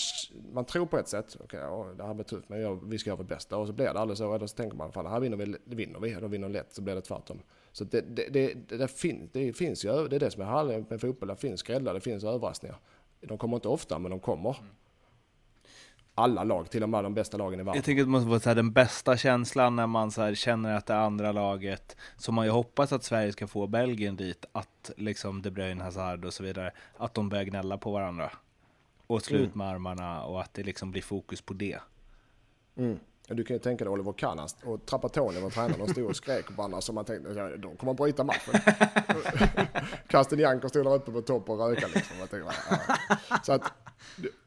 man tror på ett sätt, okej, ja, det här blir tufft, men jag, vi ska göra vårt bästa. Och så blir det aldrig så, eller så tänker man, fan, det här vinner vi, det vinner vi, då vinner lätt, så blir det tvärtom. Så det, det, det, det, det, fin, det finns ju, det är det som är härligt med fotboll, det finns skrällar, det finns överraskningar. De kommer inte ofta, men de kommer. Alla lag, till och med de bästa lagen i världen. Jag tycker att det måste vara så den bästa känslan när man så känner att det andra laget, som man ju hoppas att Sverige ska få Belgien dit, att liksom De Bruyne, Hazard och så vidare, att de börjar gnälla på varandra. Och slå ut med armarna och att det liksom blir fokus på det. Mm. Du kan ju tänka dig Oliver Kahn och Trapattoni var tränare. De stod och skrek på varandra så man tänkte de kommer att bryta matchen. Castellanco stod där uppe på topp och rökade liksom. Jag tänkte, ja. Så att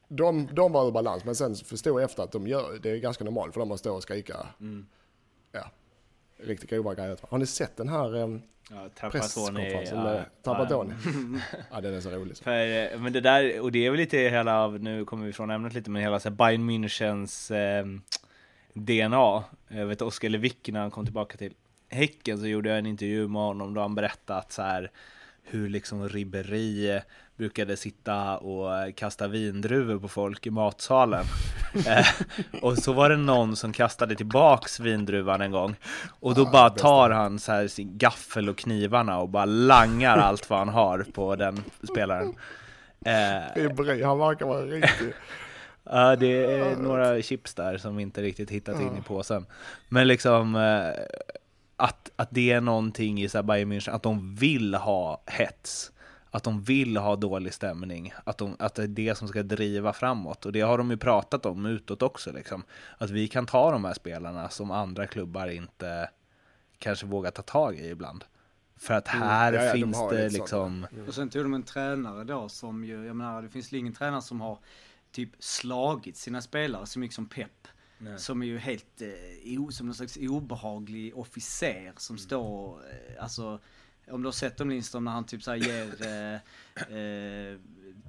de, de var ur balans. Men sen förstod jag efter att de gör, det är ganska normalt för dem att stå och skrika. Ja, riktigt grova grejer. Har ni sett den här eh, Ja, presskonferensen med Trapattoni? Ja, den är så rolig. Så. För, eh, men det där, och det är väl lite hela av, nu kommer vi från ämnet lite, men hela så här Bayern Münchens eh, DNA. Jag vet Oskar Lewicki när han kom tillbaka till Häcken så gjorde jag en intervju med honom då han berättade att så här hur liksom Ribéry brukade sitta och kasta vindruvor på folk i matsalen. eh, och så var det någon som kastade tillbaks vindruvan en gång. Och då bara tar han så här sin gaffel och knivarna och bara langar allt vad han har på den spelaren. Eh, Ribéry, han verkar vara riktigt... Ja, det är några chips där som inte riktigt hittat in i påsen. Men liksom eh, att, att det är någonting i så här Bayern München, att de vill ha hets. Att de vill ha dålig stämning. Att, de, att det är det som ska driva framåt. Och det har de ju pratat om utåt också. Liksom. Att vi kan ta de här spelarna som andra klubbar inte kanske vågar ta tag i ibland. För att här Ja, ja, de finns har det liksom... Och sen tog de en tränare då som ju, jag menar det finns ingen tränare som har typ slagit sina spelare så mycket som Pep. Som är ju helt, eh, som någon slags obehaglig officer som står, eh, alltså om du har sett dem Lindström när han typ såhär ger eh, eh,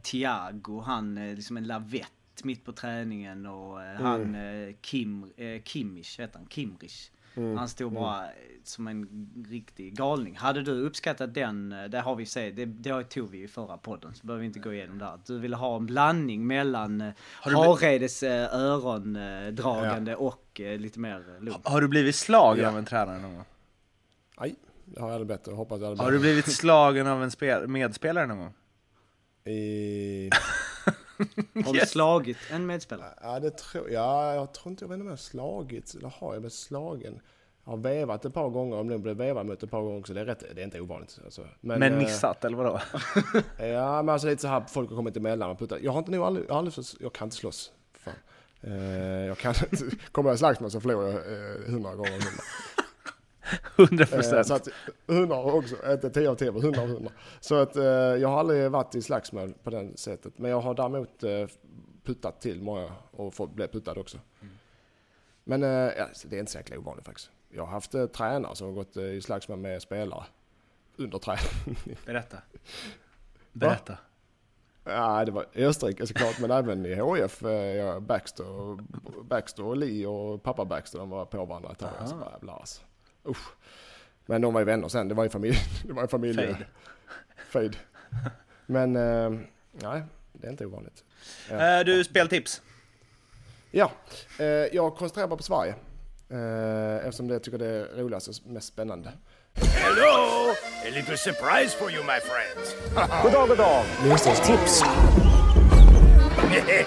Thiago, han eh, liksom en lavett mitt på träningen och eh, han eh, Kim, eh, Kimmich heter han, Kimrich. Han stod bara eh, som en riktig galning. Hade du uppskattat den, eh, det har vi sett, det, det tog vi i förra podden så behöver vi inte gå igenom där. Du ville ha en blandning mellan eh, Haredes eh, örondragande och eh, lite mer lugn. Har du blivit slagen av en tränare någon gång? Nej, det har jag aldrig bett och hoppas jag Har aldrig du blivit slagen av en spel medspelare någon gång? I... Har du slagit en medspelare? Ja, det tror ja, jag. tror inte jag vet inte om jag har slagit, eller har jag blivit slagen? Jag har vevat ett par gånger, om det blev vevad mot ett par gånger också. Det är, rätt, det är inte ovanligt. Alltså. Men, eh, missat, eller vadå? Ja, men alltså lite så här, folk har kommit emellan och puttat. Jag har inte nog aldrig, aldrig jag kan inte slåss. Fan. Eh, jag kan inte, kommer jag slagsmål så förlorar jag eh, hundra gånger. 100 Eh, procent. så att 100 också, inte 10 av 10, 100 av 100. Så att eh, jag har aldrig varit i slagsmål på det sättet. Men jag har däremot eh, puttat till många och fått bli puttad också. Men eh, ja, så det är inte så jäkla ovanligt faktiskt. Jag har haft eh, tränare som har gått eh, i slagsmål med spelare under träning. Berätta. Berätta. Ja, det var i Österrike såklart, men även i eh, ja, Baxter, Baxter och Lee och pappa Baxter, de var på varandra ett tag. Jag så bara, jävlar alltså. Usch. Men de var ju vänner sen, det var ju familj. Det var ju familj. Fade. Fade. Men eh, nej, det är inte ovanligt. Ja, Eh, du, speltips. ja eh, jag koncentrerar mig på Sverige. Eh, eftersom det jag tycker det är roligast och mest spännande. Hello! A little surprise for you, my friends.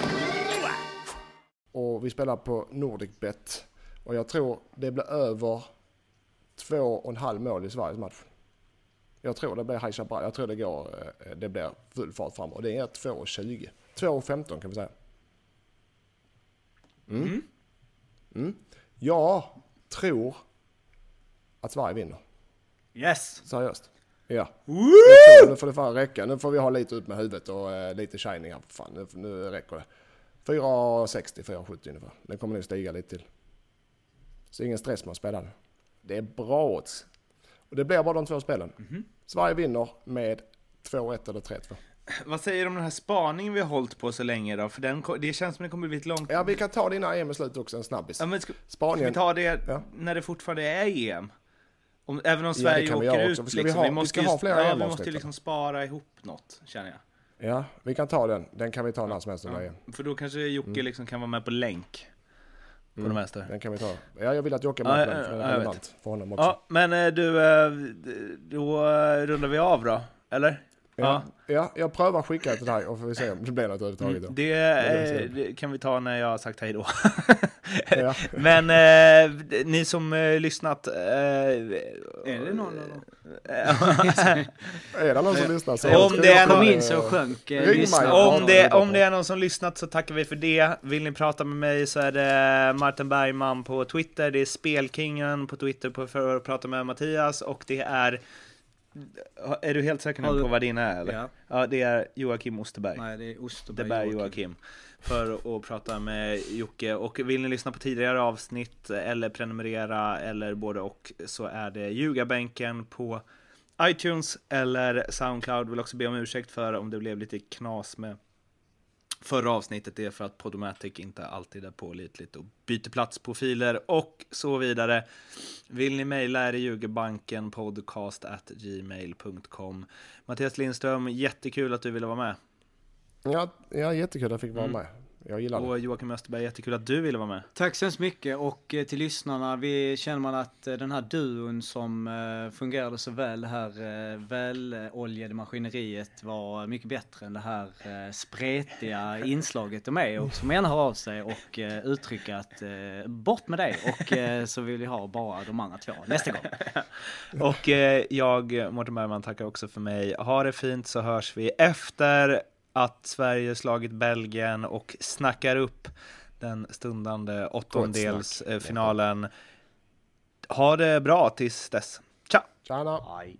Och vi spelar på Nordicbet. Och jag tror det blir över två och en halv mål i Sveriges match. Jag tror det blir High Chaparral. Jag tror det går, eh, det blir full fart fram och det är 2.20. 2.15 kan vi säga. Mm. Mm. Jag tror att Sverige vinner. Yes! Seriöst. Ja. Tror, nu får det fan räcka. Nu får vi ha lite ut med huvudet och eh, lite shining här. Fan, nu, nu räcker det. 4,60, 4,70 ungefär. Det kommer nog stiga lite till. Så ingen stress med att spela nu. Det är bra odds. Och det blir bara de två spelen. Sverige vinner med 2-1 eller 3-2. Vad säger du om den här spaningen vi har hållit på så länge då? För den, det känns som det kommer bli ett långt... Ja, vi kan ta det innan EM är slut också, en snabbis. Ja, men ska, ska Spanien. vi ta det Ja. när det fortfarande är EM? Om, även om Sverige vi åker ut. Ska vi liksom. ha- vi måste ska ju- ha flera ja, vi måste liksom spara ihop något, känner jag. Ja, vi kan ta den. Den kan vi ta när som helst EM. För då kanske Jocke Mm. liksom kan vara med på länk. På det mesta. Den kan vi ta. Ja, jag vill att Jocke är med ja, den, för den ja, är jag relevant för honom också. Ja, men eh, du, eh, då eh, rundar vi av då, eller? Ja, ja, jag prövar skicka det till dig och får vi se om det blir något överhuvudtaget. då. Mm, Det, är eh, det kan vi ta när jag har sagt hej då. Ja. Men eh, ni som eh, lyssnat... Eh, Är det någon av dem? Är det någon som lyssnar så Om det är någon- in så sjönk eh, om, det det, om det är någon som lyssnat så tackar vi för det. Vill ni prata med mig så är det Martin Bergman på Twitter, det är Spelkingen på Twitter för att prata med Mattias och det är... Är du helt säker nu du- på vad din är eller? Ja. Ja, det är Joakim Osterberg. Nej, det är Osterberg Joakim. Joakim. För att prata med Jocke. Och vill ni lyssna på tidigare avsnitt eller prenumerera eller både och så är det Ljugarbänken på iTunes eller Soundcloud. Vill också be om ursäkt för om det blev lite knas med förra avsnittet. Är för att Podomatic inte alltid är pålitligt och byter plats på filer och så vidare. Vill ni mejla är det ljugerbanken podcast at gmail.com. Mattias Lindström, jättekul att du ville vara med. Ja, ja, jättekul att jag fick vara Mm. med. Jag gillar det. Och Joakim Österberg, jättekul att du ville vara med. Tack så hemskt mycket och eh, till lyssnarna, vi känner man att eh, den här duon som eh, fungerade så väl, det här väloljade maskineriet var mycket bättre än det här spretiga inslaget de är och man gärna höra av sig och uttrycka att bort med dig och så vill vi ha bara de andra två nästa gång. Och jag, Mårten Bergman, tackar också för mig. Ha det fint så hörs vi efter att Sverige slagit Belgien och snackar upp den stundande åttondelsfinalen. Ha det bra tills dess. Ciao! Tjena! Aj.